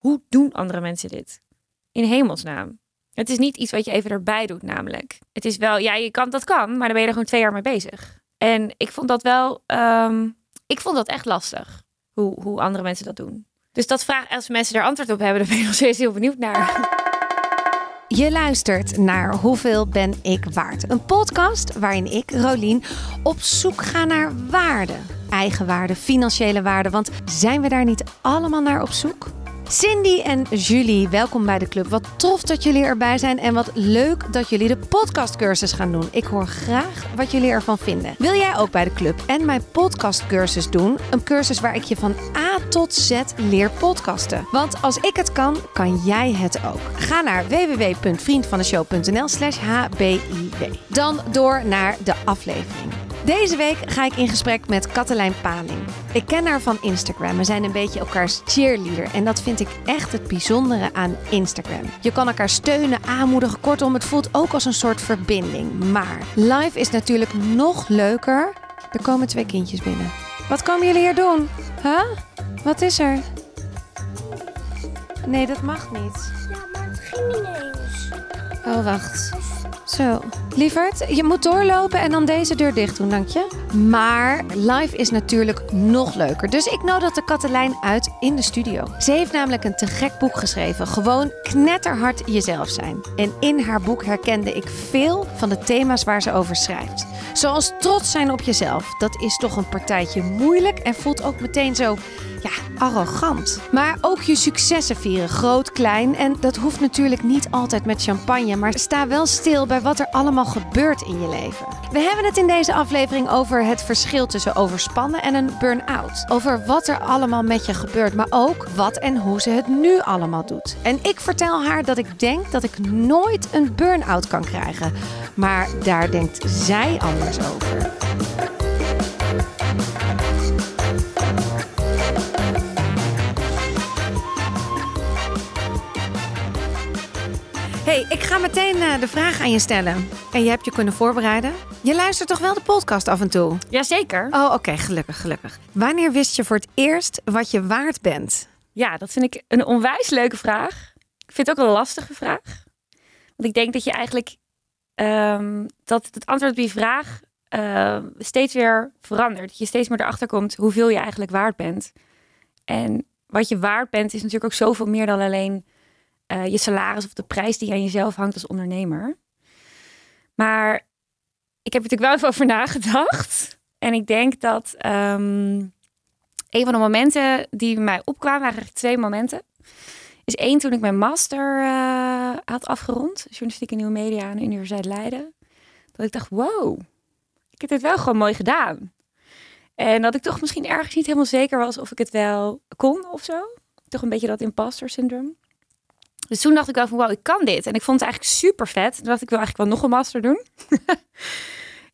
hoe doen andere mensen dit? In hemelsnaam. Het is niet iets wat je even erbij doet, namelijk. Het is wel, ja, je kan dat kan, maar dan ben je er gewoon twee jaar mee bezig. En ik vond dat wel, ehm, ik vond dat echt lastig, hoe, hoe andere mensen dat doen. Dus dat vraag, als mensen daar antwoord op hebben, dan ben ik nog steeds heel benieuwd naar. Je luistert naar Hoeveel ben ik waard? Een podcast waarin ik, Rolien, op zoek ga naar waarde. Eigenwaarde, financiële waarde. Want zijn we daar niet allemaal naar op zoek? Cindy en Julie, welkom bij de club. Wat tof dat jullie erbij zijn en wat leuk dat jullie de podcastcursus gaan doen. Ik hoor graag wat jullie ervan vinden. Wil jij ook bij de club en mijn podcastcursus doen? Een cursus waar ik je van A tot Z leer podcasten. Want als ik het kan, kan jij het ook. Ga naar www.vriendvandeshow.nl slash. Dan door naar de aflevering. Deze week ga ik in gesprek met Katelijn Paling. Ik ken haar van Instagram. We zijn een beetje elkaars cheerleader. En dat vind ik echt het bijzondere aan Instagram. Je kan elkaar steunen, aanmoedigen. Kortom, het voelt ook als een soort verbinding. Maar live is natuurlijk nog leuker. Er komen twee kindjes binnen. Wat komen jullie hier doen? Huh? Wat is er? Nee, dat mag niet. Ja, maar het ging niet eens. Oh, wacht. Lieverd, je moet doorlopen en dan deze deur dicht doen, dank je. Maar live is natuurlijk nog leuker. Dus ik nodig de Katelijn uit in de studio. Ze heeft namelijk een te gek boek geschreven. Gewoon knetterhard jezelf zijn. En in haar boek herkende ik veel van de thema's waar ze over schrijft. Zoals trots zijn op jezelf. Dat is toch een partijtje moeilijk en voelt ook meteen zo ja, arrogant. Maar ook je successen vieren, groot, klein. En dat hoeft natuurlijk niet altijd met champagne. Maar sta wel stil bij wat er allemaal gebeurt in je leven. We hebben het in deze aflevering over het verschil tussen overspannen en een burn-out. Over wat er allemaal met je gebeurt, maar ook wat en hoe ze het nu allemaal doet. En ik vertel haar dat ik denk dat ik nooit een burn-out kan krijgen. Maar daar denkt zij anders over. Ik ga meteen eh, de vraag aan je stellen. En je hebt je kunnen voorbereiden. Je luistert toch wel de podcast af en toe? Jazeker. Oh, oké, gelukkig, gelukkig. Wanneer wist je voor het eerst wat je waard bent? Ja, dat vind ik een onwijs leuke vraag. Ik vind het ook een lastige vraag. Want ik denk dat je eigenlijk ehm, dat het antwoord op die vraag eh, steeds weer verandert. Dat je steeds meer erachter komt hoeveel je eigenlijk waard bent. En wat je waard bent is natuurlijk ook zoveel meer dan alleen eh, je salaris of de prijs die aan jezelf hangt als ondernemer. Maar ik heb er natuurlijk wel even over nagedacht. En ik denk dat ehm, een van de momenten die mij opkwamen, eigenlijk twee momenten. Is één toen ik mijn master eh, had afgerond, journalistiek en nieuwe media aan de Universiteit Leiden. Dat ik dacht, wow, ik heb dit wel gewoon mooi gedaan. En dat ik toch misschien ergens niet helemaal zeker was of ik het wel kon of zo. Toch een beetje dat imposter syndroom. Dus toen dacht ik wel van, wow, ik kan dit. En ik vond het eigenlijk super vet. Toen dacht ik, wil eigenlijk wel nog een master doen.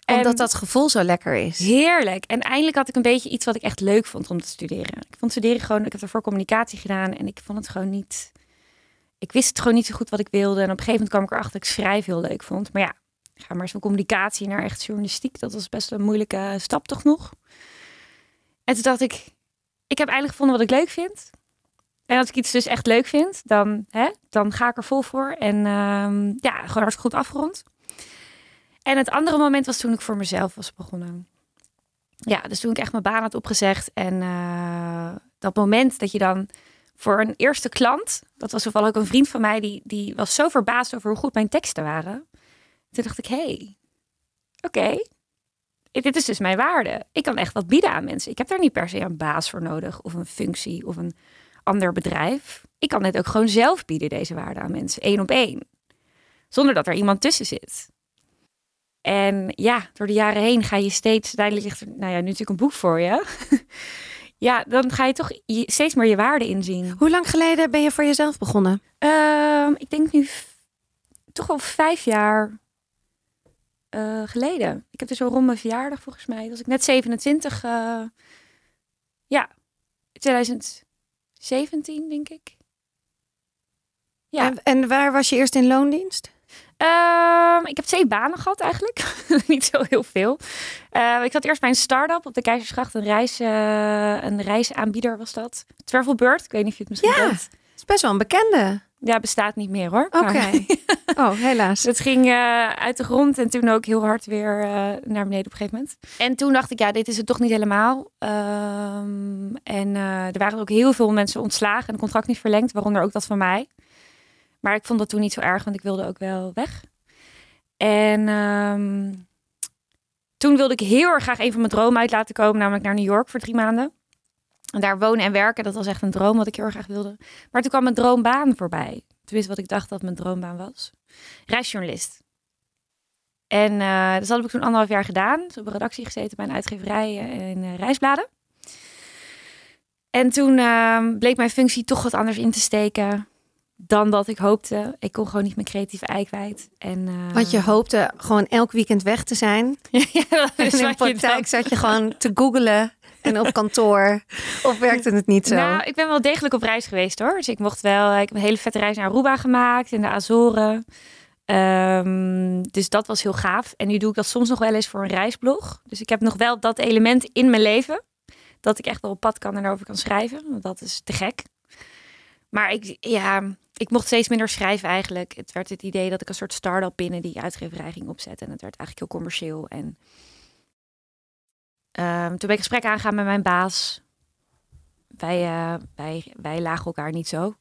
En Omdat dat gevoel zo lekker is. Heerlijk. En eindelijk had ik een beetje iets wat ik echt leuk vond om te studeren. Ik vond studeren gewoon, ik heb ervoor communicatie gedaan en ik vond het gewoon niet. Ik wist het gewoon niet zo goed wat ik wilde. En op een gegeven moment kwam ik erachter dat ik schrijven heel leuk vond. Maar ja, ga maar eens van communicatie naar echt journalistiek. Dat was best een moeilijke stap toch nog. En toen dacht ik, ik heb eindelijk gevonden wat ik leuk vind. En als ik iets dus echt leuk vind, dan, hè, dan ga ik er vol voor. En ehm, ja, gewoon hartstikke goed afgerond. En het andere moment was toen ik voor mezelf was begonnen. Ja, dus toen ik echt mijn baan had opgezegd. En eh, dat moment dat je dan voor een eerste klant, dat was toevallig ook een vriend van mij, die, die was zo verbaasd over hoe goed mijn teksten waren. Toen dacht ik, hé, hey, oké, dit is dus mijn waarde. Ik kan echt wat bieden aan mensen. Ik heb daar niet per se een baas voor nodig, of een functie, of een ander bedrijf. Ik kan dit ook gewoon zelf bieden, deze waarde aan mensen, één op één. Zonder dat er iemand tussen zit. En ja, door de jaren heen ga je steeds, duidelijk ligt er, nou ja, nu natuurlijk een boek voor je. ja, dan ga je toch steeds meer je waarde inzien. Hoe lang geleden ben je voor jezelf begonnen? Ehm, ik denk nu toch wel vijf jaar eh, geleden. Ik heb dus zo rond mijn verjaardag volgens mij. Was ik net 27. eh, ja, 2017 denk ik. Ja. En, en waar was je eerst in loondienst? Ehm, ik heb twee banen gehad eigenlijk. Niet zo heel veel. Eh, ik zat eerst bij een start-up op de Keizersgracht. Een, reis, eh, een reisaanbieder was dat. Travelbird. Ik weet niet of je het misschien Ja. kent. is best wel een bekende. Ja, bestaat niet meer hoor. Oké. Oh, helaas. Het ging eh, uit de grond en toen ook heel hard weer eh, naar beneden op een gegeven moment. En toen dacht ik, ja, dit is het toch niet helemaal. Ehm, en eh, er waren ook heel veel mensen ontslagen en het contract niet verlengd, waaronder ook dat van mij. Maar ik vond dat toen niet zo erg, want ik wilde ook wel weg. En ehm, toen wilde ik heel erg graag een van mijn dromen uit laten komen, namelijk naar New York voor drie maanden. En daar wonen en werken, dat was echt een droom wat ik heel erg graag wilde. Maar toen kwam mijn droombaan voorbij. Tenminste, wat ik dacht dat mijn droombaan was. Reisjournalist. En dus dat heb ik toen anderhalf jaar gedaan. Dus op een redactie gezeten bij een uitgeverij eh, in eh, reisbladen. En toen ehm, bleek mijn functie toch wat anders in te steken dan dat ik hoopte. Ik kon gewoon niet mijn creatieve ei kwijt. En, eh, Want je hoopte gewoon elk weekend weg te zijn. ja, dat En is in de praktijk zat je gewoon te googelen en op kantoor. Of werkte het niet zo? Nou, ik ben wel degelijk op reis geweest hoor. Dus ik mocht wel. Ik heb een hele vette reis naar Aruba gemaakt in de Azoren. Ehm, dus dat was heel gaaf. En nu doe ik dat soms nog wel eens voor een reisblog. Dus ik heb nog wel dat element in mijn leven. Dat ik echt wel op pad kan en erover kan schrijven. Dat is te gek. Maar ik, ja, ik mocht steeds minder schrijven eigenlijk. Het werd het idee dat ik een soort start-up binnen die uitgeverij ging opzetten. En het werd eigenlijk heel commercieel. En ehm, toen ben ik gesprek aangegaan met mijn baas. Wij, eh, wij, wij lagen elkaar niet zo.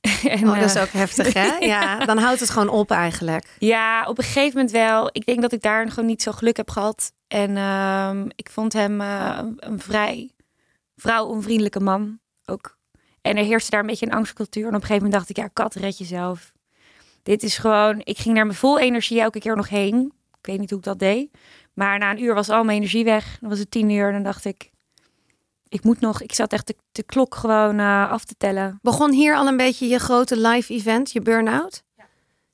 en, Oh, dat is eh, ook heftig, hè? Ja, dan houdt het gewoon op eigenlijk. ja, op een gegeven moment wel. Ik denk dat ik daar gewoon niet zo geluk heb gehad. En ehm, ik vond hem eh, een, vrij vrouwonvriendelijke man ook. En er heerste daar een beetje een angstcultuur. En op een gegeven moment dacht ik, ja, kat, red jezelf. Dit is gewoon... Ik ging daar met vol energie elke keer nog heen. Ik weet niet hoe ik dat deed. Maar na een uur was al mijn energie weg. Dan was het tien uur en dan dacht ik... Ik moet nog... Ik zat echt de, de klok gewoon eh, af te tellen. Begon hier al een beetje je grote live event, je burn-out?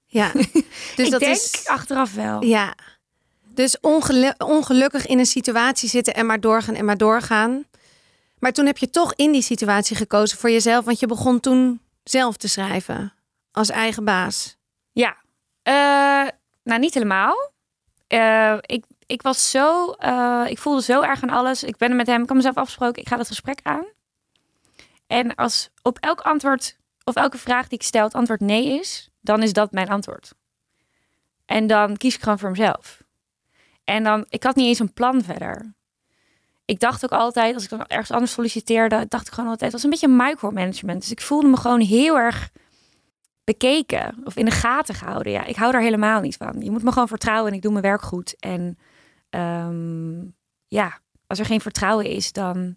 Ja. Dus ik dat denk is... achteraf wel. Ja. Dus ongelu- ongelukkig in een situatie zitten en maar doorgaan en maar doorgaan. Maar toen heb je toch in die situatie gekozen voor jezelf, want je begon toen zelf te schrijven als eigen baas. Ja, Eh, nou niet helemaal. Eh, ik, ik was zo, eh, ik voelde zo erg aan alles. Ik ben er met hem, ik had mezelf afgesproken, ik ga dat gesprek aan. En als op elk antwoord of elke vraag die ik stel het antwoord nee is, dan is dat mijn antwoord. En dan kies ik gewoon voor mezelf. En dan, ik had niet eens een plan verder. Ik dacht ook altijd, als ik dan ergens anders solliciteerde, dacht ik gewoon altijd, het was een beetje micromanagement. Dus ik voelde me gewoon heel erg bekeken of in de gaten gehouden. Ja, ik hou daar helemaal niet van. Je moet me gewoon vertrouwen en ik doe mijn werk goed. En ehm, ja, als er geen vertrouwen is, dan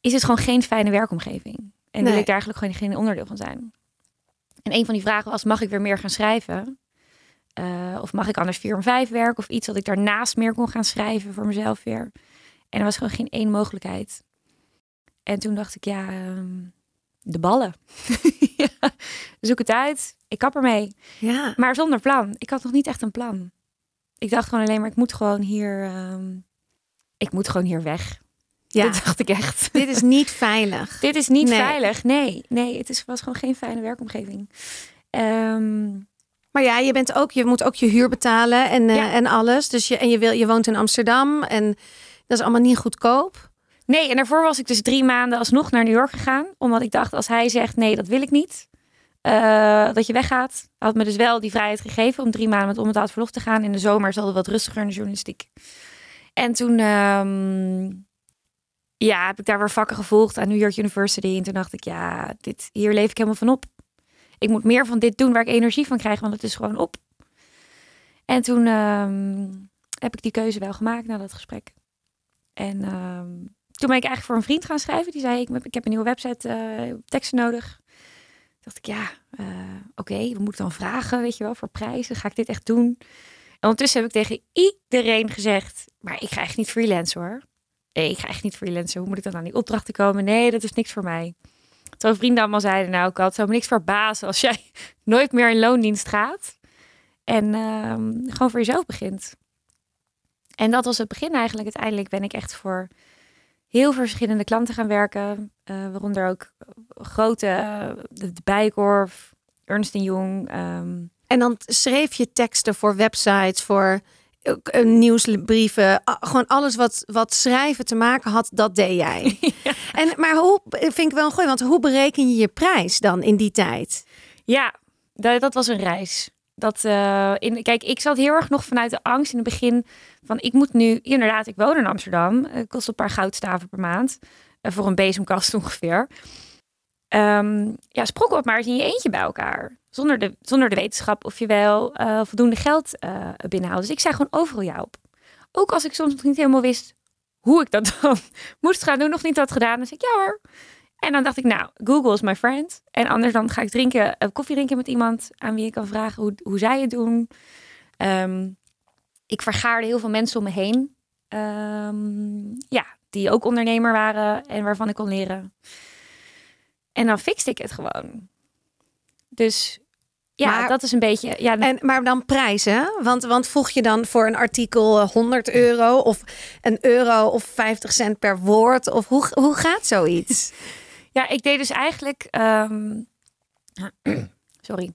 is het gewoon geen fijne werkomgeving. En wil Nee. ik daar eigenlijk gewoon geen onderdeel van zijn. En een van die vragen was, mag ik weer meer gaan schrijven? Eh, of mag ik anders vier om vijf werken? Of iets dat ik daarnaast meer kon gaan schrijven voor mezelf weer. En er was gewoon geen één mogelijkheid. En toen dacht ik, ja, ehm, de ballen. ja, zoek het uit. Ik kap ermee. Ja. Maar zonder plan. Ik had nog niet echt een plan. Ik dacht gewoon alleen maar, ik moet gewoon hier... ehm, ik moet gewoon hier weg. Ja. Dat dacht ik echt. Dit is niet veilig. Dit is niet Nee. veilig. Nee, nee, het is, was gewoon geen fijne werkomgeving. Ehm, Maar ja, je bent ook, je moet ook je huur betalen en, eh, en alles. Dus je en je wil, je woont in Amsterdam en dat is allemaal niet goedkoop. Nee, en daarvoor was ik dus drie maanden alsnog naar New York gegaan. Omdat ik dacht, als hij zegt, nee, dat wil ik niet. eh, dat je weggaat. Had me dus wel die vrijheid gegeven om drie maanden met onbetaald verlof te gaan. In de zomer is het wat rustiger in de journalistiek. En toen ehm, ja, heb ik daar weer vakken gevolgd aan New York University. En toen dacht ik, ja, dit, hier leef ik helemaal van op. Ik moet meer van dit doen waar ik energie van krijg, want het is gewoon op. En toen ehm, heb ik die keuze wel gemaakt na dat gesprek. En ehm, toen ben ik eigenlijk voor een vriend gaan schrijven. Die zei, ik, ik heb een nieuwe website, eh, teksten nodig. Dacht ik, ja, eh, oké, we moeten dan vragen, weet je wel, voor prijzen. Ga ik dit echt doen? En ondertussen heb ik tegen iedereen gezegd, maar ik ga echt niet freelance hoor. Nee, ik ga echt niet freelancen. Hoe moet ik dan aan die opdrachten komen? Nee, dat is niks voor mij. Terwijl vrienden allemaal zeiden, nou, ik had zo niks verbazen als jij nooit meer in loondienst gaat. En ehm, gewoon voor jezelf begint. En dat was het begin eigenlijk. Uiteindelijk ben ik echt voor heel veel verschillende klanten gaan werken. eh, waaronder ook grote, eh, de, de Bijenkorf, Ernst Jong. ehm, En dan schreef je teksten voor websites, voor eh, nieuwsbrieven, gewoon alles wat, wat schrijven te maken had, dat deed jij. En, maar hoe, vind ik wel een goeie, want hoe bereken je je prijs dan in die tijd? Ja, dat, dat was een reis. Dat, eh, in, kijk, ik zat heel erg nog vanuit de angst in het begin van ik moet nu, inderdaad, ik woon in Amsterdam. Het kost een paar goudstaven per maand. eh, voor een bezemkast ongeveer. Ehm, ja, sprokkel het maar eens in je eentje bij elkaar. Zonder de, zonder de wetenschap of je wel eh, voldoende geld eh binnenhaalt. Dus ik zei gewoon overal ja op. Ook als ik soms nog niet helemaal wist hoe ik dat dan moest gaan doen, nog niet had gedaan. Dan zei ik ja hoor. En dan dacht ik, nou, Google is my friend. En anders dan ga ik drinken, eh, koffie drinken met iemand aan wie ik kan vragen hoe, hoe zij het doen. Ehm, ik vergaarde heel veel mensen om me heen. Ehm, ja, die ook ondernemer waren en waarvan ik kon leren. En dan fixte ik het gewoon. Dus ja, Maar- dat is een beetje. Ja, En, maar dan prijzen, want, want voeg je dan voor een artikel eh, 100 euro of een euro of 50 cent per woord? Of hoe, hoe gaat zoiets? Ja, ik deed dus eigenlijk. ehm, sorry.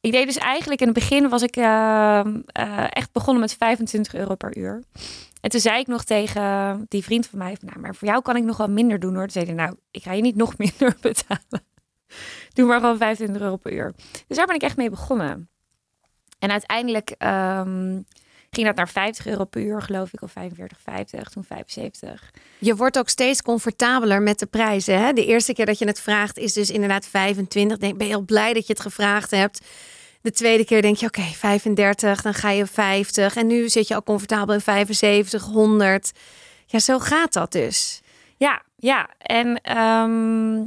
Ik deed dus eigenlijk in het begin was ik ehm, eh, echt begonnen met 25 euro per uur. En toen zei ik nog tegen die vriend van mij: Nou, maar voor jou kan ik nog wel minder doen hoor. Toen zei hij: Nou, ik ga je niet nog minder betalen. Doe maar gewoon 25 euro per uur. Dus daar ben ik echt mee begonnen. En uiteindelijk ehm, ging dat naar 50 euro per uur, geloof ik, of 45, 50, toen 75. Je wordt ook steeds comfortabeler met de prijzen. Hè? De eerste keer dat je het vraagt is dus inderdaad 25. Denk, ben je heel blij dat je het gevraagd hebt. De tweede keer denk je, oké, 35, dan ga je 50. En nu zit je al comfortabel in 75, 100. Ja, zo gaat dat dus. Ja, ja. En ehm,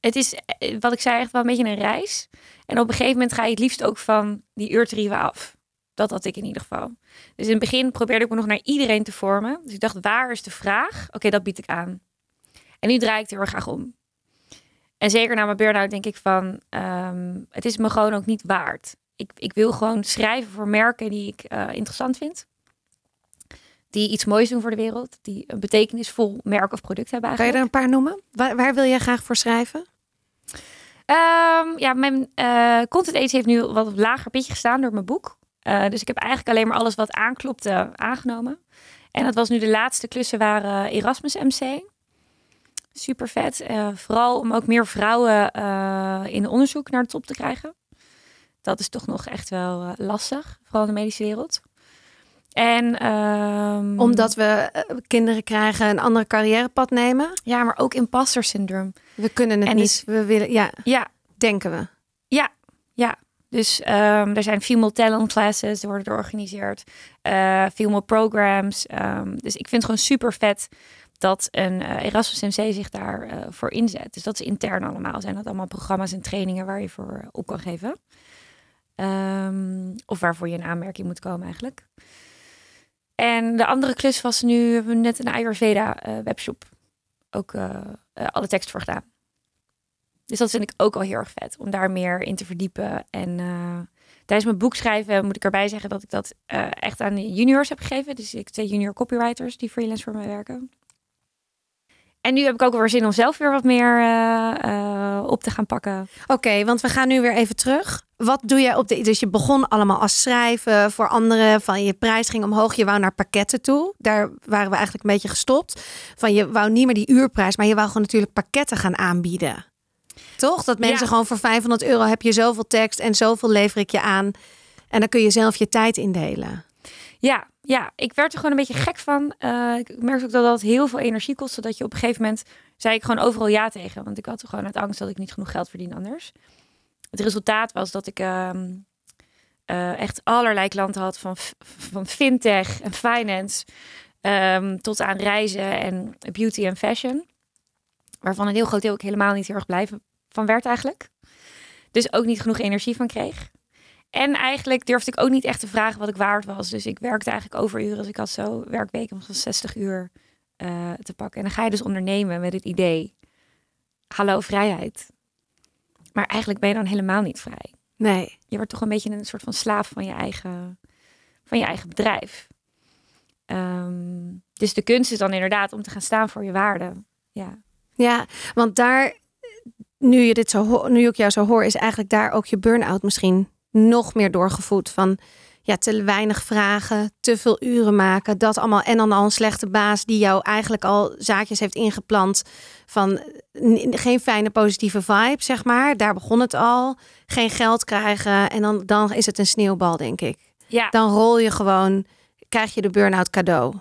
het is, eh, wat ik zei, echt wel een beetje een reis. En op een gegeven moment ga je het liefst ook van die uurtarieven af. Dat had ik in ieder geval. Dus in het begin probeerde ik me nog naar iedereen te vormen. Dus ik dacht, waar is de vraag? Oké, dat bied ik aan. En nu draai ik het heel erg graag om. En zeker na mijn burn-out denk ik van, ehm, het is me gewoon ook niet waard. Ik, ik wil gewoon schrijven voor merken die ik eh, interessant vind. Die iets moois doen voor de wereld. Die een betekenisvol merk of product hebben Kan je eigenlijk. er een paar noemen? Waar, waar wil jij graag voor schrijven? Ehm, ja, mijn eh, content agency heeft nu wat lager pitje gestaan door mijn boek. Eh, dus ik heb eigenlijk alleen maar alles wat aanklopte aangenomen. En dat was nu de laatste klussen waren Erasmus MC. Super vet. Eh, vooral om ook meer vrouwen eh, in onderzoek naar de top te krijgen. Dat is toch nog echt wel lastig, vooral in de medische wereld. En ehm, Omdat we kinderen krijgen, een andere carrièrepad nemen. ja, maar ook imposter syndroom. We kunnen het En niet. dus- we willen, ja, Ja, denken we. Dus ehm, er zijn female talent classes, die worden er georganiseerd. eh female programs. ehm, dus ik vind het gewoon super vet dat een eh, Erasmus MC zich daarvoor voor inzet. Dus dat is intern allemaal. Zijn dat allemaal programma's en trainingen waar je voor op kan geven. Ehm, of waarvoor je in aanmerking moet komen eigenlijk. En de andere klus was nu, hebben we net een Ayurveda eh, webshop. Ook eh, eh, alle tekst voor gedaan. Dus dat vind ik ook al heel erg vet, om daar meer in te verdiepen. En eh, tijdens mijn boek schrijven moet ik erbij zeggen dat ik dat eh, echt aan de juniors heb gegeven. Dus ik twee junior copywriters die freelance voor mij werken. En nu heb ik ook weer zin om zelf weer wat meer eh, op te gaan pakken. Oké, want we gaan nu weer even terug. Wat doe jij op de... Dus je begon allemaal als schrijven voor anderen. Van je prijs ging omhoog. Je wou naar pakketten toe. Daar waren we eigenlijk een beetje gestopt. Van je wou niet meer die uurprijs. Maar je wou gewoon natuurlijk pakketten gaan aanbieden. Toch? Dat mensen Ja. gewoon voor 500 euro heb je zoveel tekst. En zoveel lever ik je aan. En dan kun je zelf je tijd indelen. Ja, ja, ik werd er gewoon een beetje gek van. Eh, ik merkte ook dat dat heel veel energie kostte. Dat je op een gegeven moment zei ik gewoon overal ja tegen. Want ik had gewoon uit angst dat ik niet genoeg geld verdiende anders. Het resultaat was dat ik ehm, eh, echt allerlei klanten had. Van, van fintech en finance. ehm, tot aan reizen en beauty en fashion. Waarvan een heel groot deel ik helemaal niet heel erg blij van werd eigenlijk. Dus ook niet genoeg energie van kreeg. En eigenlijk durfde ik ook niet echt te vragen wat ik waard was. Dus ik werkte eigenlijk overuren. Dus ik had zo werkweken van 60 uur eh, te pakken. En dan ga je dus ondernemen met het idee. Hallo vrijheid. Maar eigenlijk ben je dan helemaal niet vrij. Nee. Je wordt toch een beetje een soort van slaaf van je eigen, van je eigen bedrijf. Ehm, dus de kunst is dan inderdaad om te gaan staan voor je waarde. Ja. Ja, want daar... Nu je dit zo nu ik jou zo hoor, is eigenlijk daar ook je burn-out misschien nog meer doorgevoed. Van ja, te weinig vragen, te veel uren maken, dat allemaal. En dan al een slechte baas die jou eigenlijk al zaakjes heeft ingeplant van geen fijne positieve vibe, zeg maar. Daar begon het al. Geen geld krijgen en dan, dan is het een sneeuwbal, denk ik. Ja, Dan rol je gewoon, krijg je de burn-out cadeau.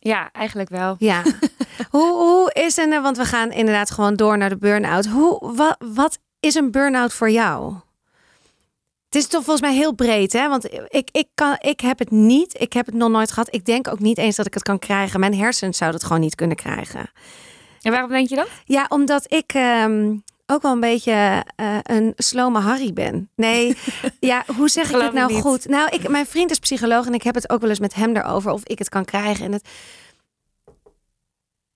ja, eigenlijk wel. Ja. hoe, hoe is een, want we gaan inderdaad gewoon door naar de burn-out. Hoe, wat, wat is een burn-out voor jou? Het is toch volgens mij heel breed, hè? Want ik, ik, kan, ik heb het niet. Ik heb het nog nooit gehad. Ik denk ook niet eens dat ik het kan krijgen. Mijn hersens zouden het gewoon niet kunnen krijgen. En waarom denk je dat? Ja, omdat ik ehm, ook wel een beetje eh, een slome Harry ben. Nee, ja, hoe zeg ik het nou niet. goed? Nou, ik, mijn vriend is psycholoog en ik heb het ook wel eens met hem erover of ik het kan krijgen. En het...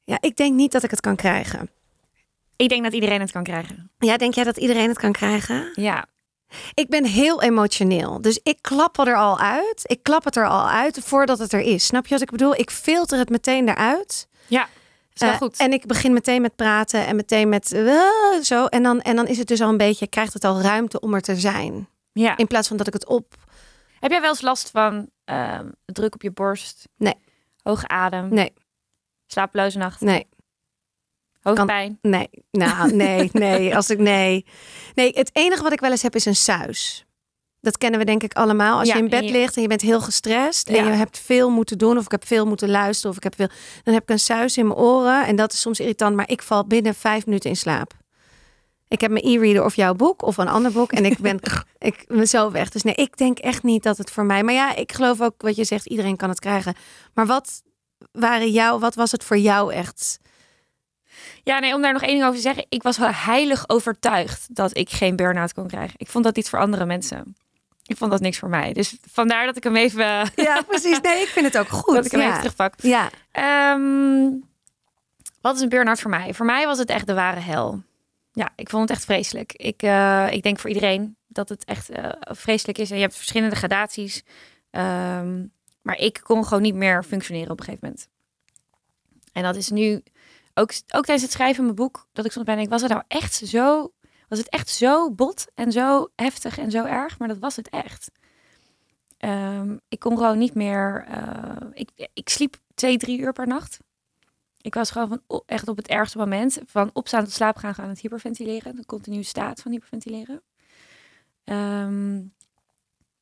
Ja, ik denk niet dat ik het kan krijgen. Ik denk dat iedereen het kan krijgen. Ja, denk jij dat iedereen het kan krijgen? Ja, Ik ben heel emotioneel. Dus ik klap er al uit. Ik klap het er al uit voordat het er is. Snap je wat ik bedoel? Ik filter het meteen eruit. ja. Is wel Eh, goed. En ik begin meteen met praten en meteen met eh, zo. En dan, en dan is het dus al een beetje, krijgt het al ruimte om er te zijn. ja. In plaats van dat ik het op. Heb jij wel eens last van ehm, druk op je borst? Nee. Hoge adem? Nee, Slapeloze nacht? nee, Hoofdpijn? nee. Nou, nee, nee. Als ik nee. Nee, het enige wat ik wel eens heb is een suis. Dat kennen we denk ik allemaal. Als Ja, je in bed je- ligt en je bent heel gestrest en Ja. je hebt veel moeten doen of ik heb veel moeten luisteren of ik heb veel, dan heb ik een suis in mijn oren en dat is soms irritant, maar ik val binnen vijf minuten in slaap. Ik heb mijn e-reader of jouw boek of een ander boek en ik ben, ik ben zo weg. Dus nee, ik denk echt niet dat het voor mij. Maar ja, ik geloof ook wat je zegt, iedereen kan het krijgen. Maar wat waren jou, wat was het voor jou echt? Ja, nee, om daar nog één ding over te zeggen. Ik was wel heilig overtuigd dat ik geen burn-out kon krijgen. Ik vond dat iets voor andere mensen. Ik vond dat niks voor mij. Dus vandaar dat ik hem even, Ja, precies. Nee, ik vind het ook goed. dat ik hem ja. even terugpak. Ja, Ehm, wat is een burn-out voor mij? Voor mij was het echt de ware hel. Ja, ik vond het echt vreselijk. Ik, eh, ik denk voor iedereen dat het echt eh, vreselijk is. En je hebt verschillende gradaties. Ehm, maar ik kon gewoon niet meer functioneren op een gegeven moment. En dat is nu ook, ook tijdens het schrijven van mijn boek. Dat ik soms ben denk, was het nou echt zo... Was het echt zo bot en zo heftig en zo erg? Maar dat was het echt. Ehm, ik kon gewoon niet meer... eh, ik, ik sliep twee, drie uur per nacht. Ik was gewoon van, echt op het ergste moment van opstaan tot slaap gaan, gaan aan het hyperventileren. De continue staat van hyperventileren. Ehm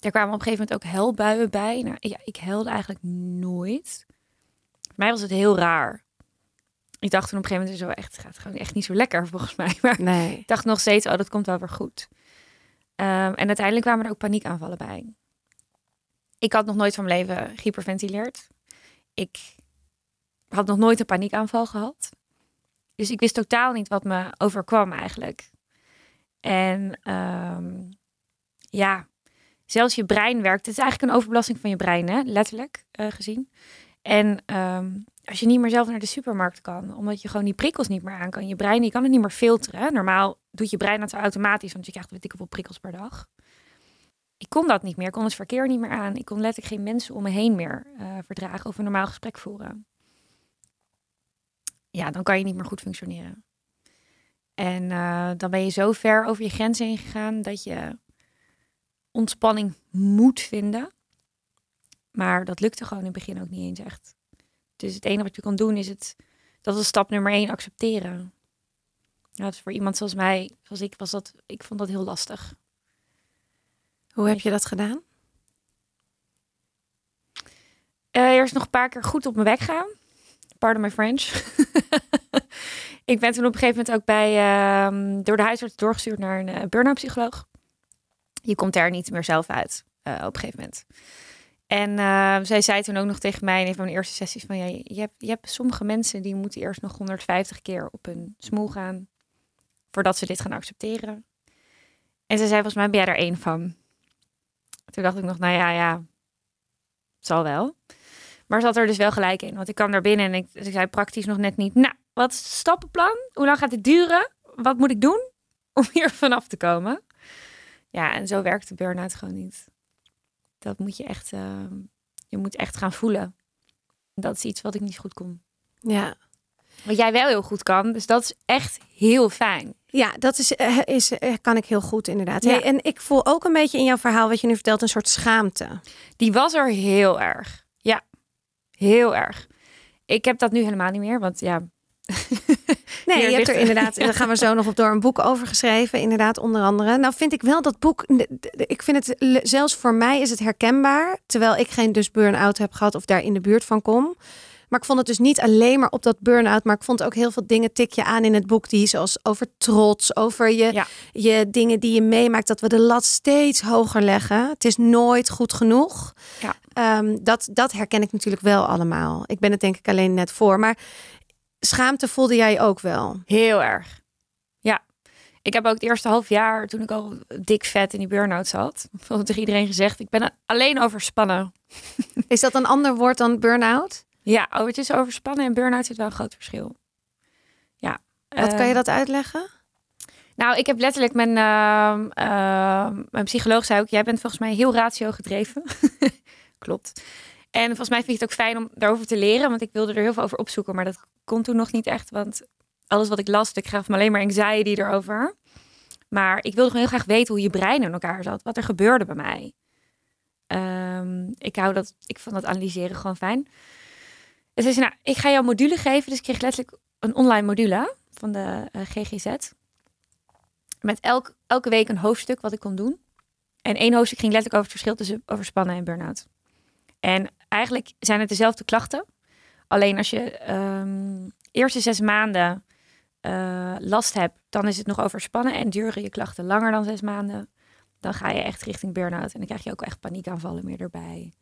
er kwamen op een gegeven moment ook helbuien bij. Nou, ja, ik helde eigenlijk nooit. Voor mij was het heel raar. Ik dacht toen op een gegeven moment, zo echt, het gaat gewoon echt niet zo lekker volgens mij. Maar nee. ik dacht nog steeds, oh, dat komt wel weer goed. Ehm, en uiteindelijk kwamen er ook paniekaanvallen bij. Ik had nog nooit van mijn leven gehyperventileerd. Ik had nog nooit een paniekaanval gehad. Dus ik wist totaal niet wat me overkwam eigenlijk. En ehm, ja, zelfs je brein werkt. Het is eigenlijk een overbelasting van je brein, hè? letterlijk eh, gezien. En ehm, als je niet meer zelf naar de supermarkt kan, omdat je gewoon die prikkels niet meer aan kan. Je brein kan het niet meer filteren. Normaal doet je brein dat zo automatisch, want je krijgt weet ik hoeveel prikkels per dag. Ik kon dat niet meer. Ik kon het verkeer niet meer aan. Ik kon letterlijk geen mensen om me heen meer eh, verdragen of een normaal gesprek voeren. Ja, dan kan je niet meer goed functioneren. En eh, dan ben je zo ver over je grenzen heen gegaan dat je ontspanning moet vinden. Maar dat lukte gewoon in het begin ook niet eens echt. Dus het enige wat je kan doen is het, dat is stap nummer één, accepteren. Dus voor iemand zoals mij, zoals ik, was dat, ik vond dat heel lastig. Hoe heb je dat gedaan? Eh, eerst nog een paar keer goed op mijn bek gaan. Pardon my French. ik ben toen op een gegeven moment ook bij, ehm, door de huisarts doorgestuurd naar een uh, burn-out psycholoog. Je komt er niet meer zelf uit eh, op een gegeven moment. En eh, zij zei toen ook nog tegen mij in een van mijn eerste sessies van... Ja, je, hebt, je hebt sommige mensen die moeten eerst nog 150 keer op hun smoel gaan... voordat ze dit gaan accepteren. En ze zei, volgens mij ben jij er één van. Toen dacht ik nog, nou ja, ja, het zal wel. Maar ze had er dus wel gelijk in. Want ik kwam daar binnen en ik, ik zei praktisch nog net niet... Nou, wat is het stappenplan? Hoe lang gaat dit duren? Wat moet ik doen om hier vanaf te komen? Ja, en zo werkt de burn-out gewoon niet. Dat moet je echt... eh, je moet echt gaan voelen. Dat is iets wat ik niet goed kon. Ja. Wat jij wel heel goed kan. Dus dat is echt heel fijn. Ja, dat is, eh, is, eh, kan ik heel goed inderdaad. Ja. Hey, en ik voel ook een beetje in jouw verhaal wat je nu vertelt een soort schaamte. Die was er heel erg. Ja, heel erg. Ik heb dat nu helemaal niet meer, want ja. Nee, je hebt er inderdaad, daar gaan we zo nog op door, een boek over geschreven. Inderdaad, onder andere. Nou vind ik wel dat boek, ik vind het, zelfs voor mij is het herkenbaar. Terwijl ik geen dus burn-out heb gehad of daar in de buurt van kom. Maar ik vond het dus niet alleen maar op dat burn-out. Maar ik vond ook heel veel dingen tik je aan in het boek. Die zoals over trots, over je, Ja. je dingen die je meemaakt. Dat we de lat steeds hoger leggen. Het is nooit goed genoeg. Ja. Ehm, dat, dat herken ik natuurlijk wel allemaal. Ik ben het denk ik alleen net voor. Maar schaamte voelde jij ook wel. Heel erg. Ja. Ik heb ook het eerste half jaar, toen ik al dik vet in die burn-out zat, tegen iedereen gezegd, ik ben alleen overspannen. Is dat een ander woord dan burn-out? Ja, oh, het is overspannen en burn-out zit wel een groot verschil. Ja. Wat kan je Ehm, dat uitleggen? Nou, ik heb letterlijk mijn, ehm, ehm, mijn psycholoog zei ook, jij bent volgens mij heel ratio gedreven. Klopt. En volgens mij vind je het ook fijn om daarover te leren, want ik wilde er heel veel over opzoeken, maar dat kon toen nog niet echt, want alles wat ik las, ik gaf me alleen maar anxiety erover. Maar ik wilde gewoon heel graag weten hoe je brein in elkaar zat, wat er gebeurde bij mij. Ehm, ik hou dat, ik vond dat analyseren gewoon fijn. Zei ze, nou, ik ga jou module geven. Dus ik kreeg letterlijk een online module van de eh, GGZ. Met elk, elke week een hoofdstuk wat ik kon doen. En één hoofdstuk ging letterlijk over het verschil tussen overspannen en burn-out. En eigenlijk zijn het dezelfde klachten. Alleen als je ehm eerste zes maanden eh, last hebt, dan is het nog overspannen. En duren je klachten langer dan zes maanden, dan ga je echt richting burn-out. En dan krijg je ook echt paniekaanvallen meer erbij.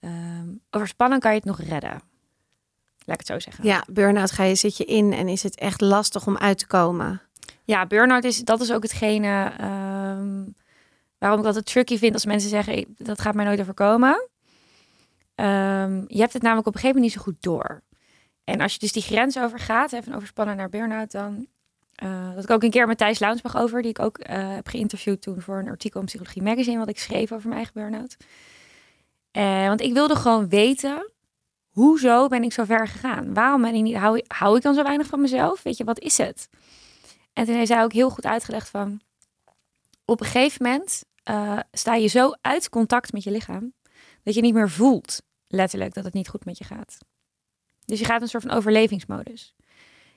Ehm, overspannen kan je het nog redden. Laat ik het zo zeggen. Ja, burn-out ga je, zit je in en is het echt lastig om uit te komen. Ja, burn-out is, dat is ook hetgene ehm, waarom ik altijd tricky vind als mensen zeggen, "Ik- dat gaat mij nooit overkomen. Ehm, je hebt het namelijk op een gegeven moment niet zo goed door. En als je dus die grens overgaat, hè, van overspannen naar burn-out, dan... eh, dat ik ook een keer met Thijs Launsbach over, die ik ook eh, heb geïnterviewd toen voor een artikel in Psychologie Magazine, wat ik schreef over mijn eigen burn-out. Eh, want ik wilde gewoon weten, hoezo ben ik zo ver gegaan? Waarom ben ik niet, hou, hou ik dan zo weinig van mezelf? Weet je, wat is het? En toen heeft zij ook heel goed uitgelegd van... op een gegeven moment sta je zo uit contact met je lichaam... dat je niet meer voelt, letterlijk, dat het niet goed met je gaat. Dus je gaat een soort van overlevingsmodus.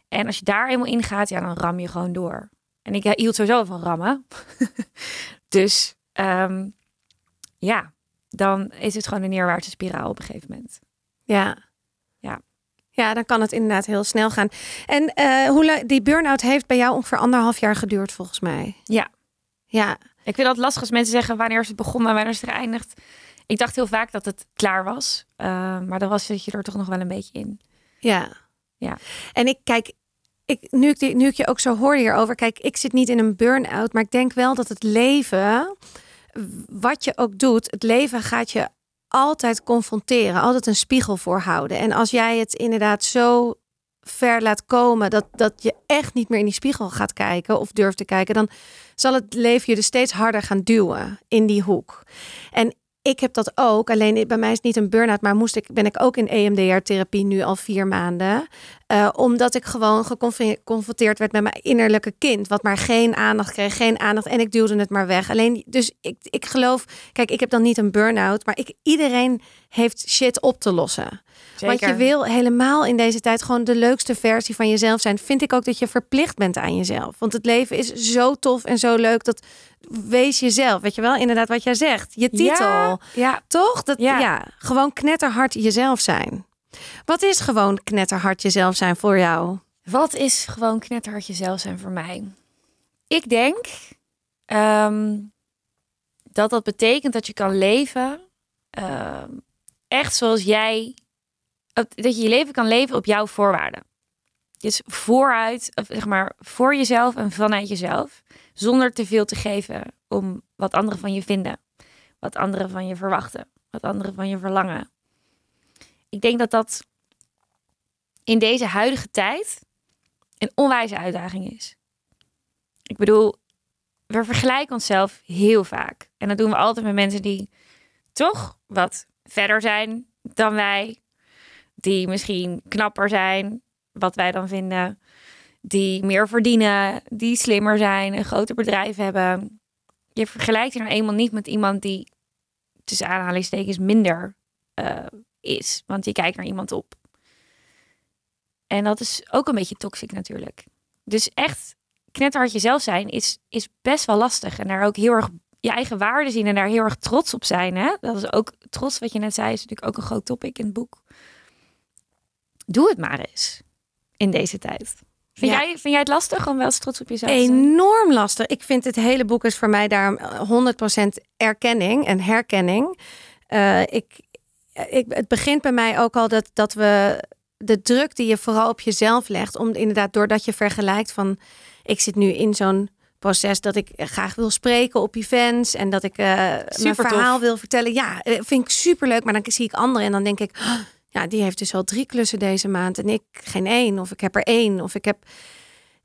En als je daar eenmaal in gaat, ja, dan ram je gewoon door. En ik hield sowieso van rammen. dus ehm, ja, dan is het gewoon een neerwaartse spiraal op een gegeven moment. Ja. Ja. Ja, dan kan het inderdaad heel snel gaan. En eh, hoe die burn-out heeft bij jou ongeveer anderhalf jaar geduurd, volgens mij. Ja. Ja, Ik vind dat lastig als mensen zeggen wanneer is het begonnen en wanneer is het geëindigd. Ik dacht heel vaak dat het klaar was. eh, maar dan was zit je er toch nog wel een beetje in. ja. Ja. En ik kijk, ik, nu, ik, nu ik je ook zo hoor hierover, kijk, ik zit niet in een burn-out, maar ik denk wel dat het leven, wat je ook doet, het leven gaat je altijd confronteren, altijd een spiegel voorhouden. En als jij het inderdaad zo ver laat komen dat, dat je echt niet meer in die spiegel gaat kijken of durft te kijken, dan zal het leven je dus steeds harder gaan duwen in die hoek. En ik heb dat ook, alleen bij mij is het niet een burn-out, maar moest ik, ben ik ook in EMDR-therapie nu al vier maanden. Eh, omdat ik gewoon geconfron- geconfronteerd werd met mijn innerlijke kind. Wat maar geen aandacht kreeg, geen aandacht. En ik duwde het maar weg. Alleen, dus ik, ik geloof, kijk, ik heb dan niet een burn-out. Maar ik, iedereen heeft shit op te lossen. Want je wil helemaal in deze tijd gewoon de leukste versie van jezelf zijn. Vind ik ook dat je verplicht bent aan jezelf. Want het leven is zo tof en zo leuk. Dat wees jezelf. Weet je wel, inderdaad wat jij zegt. Je titel. Ja, ja. Toch? Dat, ja. Ja. gewoon knetterhard jezelf zijn. Wat is gewoon knetterhard jezelf zijn voor jou? Wat is gewoon knetterhard jezelf zijn voor mij? Ik denk ehm, dat dat betekent dat je kan leven ehm, echt zoals jij, dat je je leven kan leven op jouw voorwaarden. Dus vooruit, zeg maar voor jezelf en vanuit jezelf, zonder te veel te geven om wat anderen van je vinden, wat anderen van je verwachten, wat anderen van je verlangen. Ik denk dat dat in deze huidige tijd een onwijze uitdaging is. Ik bedoel, we vergelijken onszelf heel vaak. En dat doen we altijd met mensen die toch wat verder zijn dan wij. Die misschien knapper zijn, wat wij dan vinden. die meer verdienen, die slimmer zijn, een groter bedrijf hebben. Je vergelijkt je nou eenmaal niet met iemand die tussen aanhalingstekens minder eh, is. Want je kijkt naar iemand op. En dat is ook een beetje toxic natuurlijk. Dus echt knetterhard jezelf zijn is, is best wel lastig. En daar ook heel erg je eigen waarde zien en daar heel erg trots op zijn. Hè? Dat is ook trots, wat je net zei, is natuurlijk ook een groot topic in het boek. Doe het maar eens in deze tijd. Vind, Ja. jij, vind jij het lastig om wel eens trots op jezelf te zijn? Enorm lastig. Ik vind het hele boek is voor mij daarom 100% erkenning en herkenning. Eh, ik, ik, het begint bij mij ook al dat, dat we de druk die je vooral op jezelf legt, om inderdaad doordat je vergelijkt van, ik zit nu in zo'n proces dat ik graag wil spreken op events en dat ik eh, mijn verhaal wil vertellen. Ja, eh, vind ik superleuk, maar dan zie ik anderen en dan denk ik, "Oh, ja, die heeft dus al drie klussen deze maand en ik geen één of ik heb er één of ik heb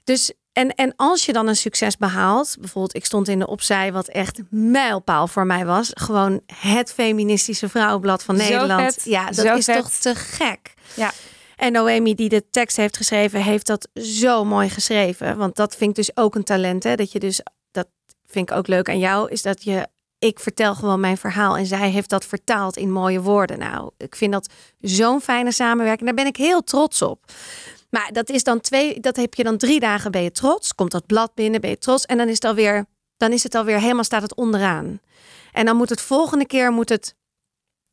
dus en, en als je dan een succes behaalt, bijvoorbeeld ik stond in de opzij, wat echt mijlpaal voor mij was, gewoon het feministische vrouwenblad van Zo Nederland. vet. Ja, dat is vet. toch te gek. Ja. En Noemi, die de tekst heeft geschreven, heeft dat zo mooi geschreven. Want dat vind ik dus ook een talent. Hè? Dat je dus, dat vind ik ook leuk aan jou, is dat je, ik vertel gewoon mijn verhaal en zij heeft dat vertaald in mooie woorden. Nou, ik vind dat zo'n fijne samenwerking. Daar ben ik heel trots op. Maar dat is dan twee, dat heb je dan drie dagen ben je trots. Komt dat blad binnen, ben je trots. En dan is het alweer, dan is het alweer helemaal staat het onderaan. En dan moet het volgende keer moet het.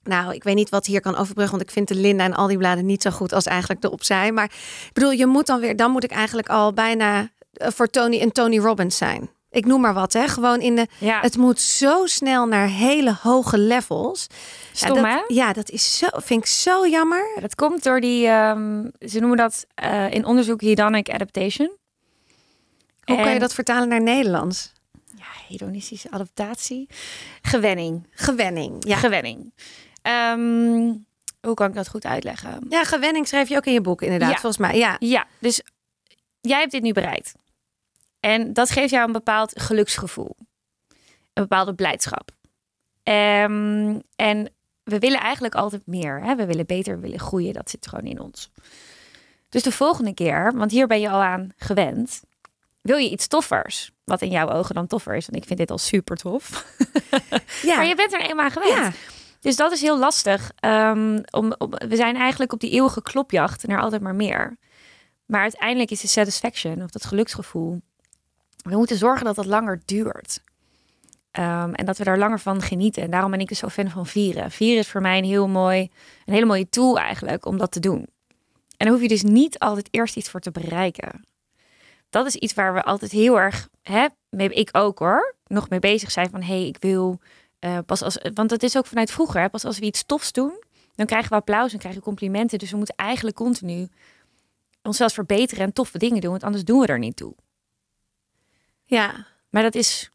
Nou, ik weet niet wat hier kan overbruggen, want ik vind de Linda en al die bladen niet zo goed als eigenlijk de opzij. Maar ik bedoel, je moet dan weer, dan moet ik eigenlijk al bijna eh, voor Tony en Tony Robbins zijn. Ik noem maar wat, hè? Gewoon in de. Ja, Het moet zo snel naar hele hoge levels. stom ja, hè? dat, ja, dat is zo, vind ik zo jammer. Ja, Dat komt door die, ehm, ze noemen dat eh, in onderzoek hedonic adaptation. Hoe kan je dat vertalen naar Nederlands? Ja, hedonistische adaptatie. Gewenning. Gewenning. Ja. Gewenning. Ehm, hoe kan ik dat goed uitleggen? Ja, gewenning schrijf je ook in je boek, inderdaad, Ja. volgens mij. Ja, Ja, dus jij hebt dit nu bereikt. En dat geeft jou een bepaald geluksgevoel. Een bepaalde blijdschap. Ehm, en we willen eigenlijk altijd meer. Hè? We willen beter, we willen groeien. Dat zit gewoon in ons. Dus de volgende keer, want hier ben je al aan gewend, wil je iets toffers. Wat in jouw ogen dan toffer is. Want ik vind dit al super tof. ja. Maar je bent er eenmaal aan gewend. ja. Dus dat is heel lastig. Ehm, om, om, we zijn eigenlijk op die eeuwige klopjacht naar altijd maar meer. Maar uiteindelijk is de satisfaction of dat geluksgevoel. We moeten zorgen dat dat langer duurt. Ehm, en dat we daar langer van genieten. En daarom ben ik dus zo fan van vieren. Vieren is voor mij een heel mooi, een hele mooie tool eigenlijk om dat te doen. En daar hoef je dus niet altijd eerst iets voor te bereiken. Dat is iets waar we altijd heel erg, hè, ik ook hoor, nog mee bezig zijn van hé, hey, ik wil eh, pas als, want dat is ook vanuit vroeger. Pas als we iets tofs doen, dan krijgen we applaus en krijgen complimenten. Dus we moeten eigenlijk continu onszelf verbeteren en toffe dingen doen, want anders doen we er niet toe. Ja. Maar dat is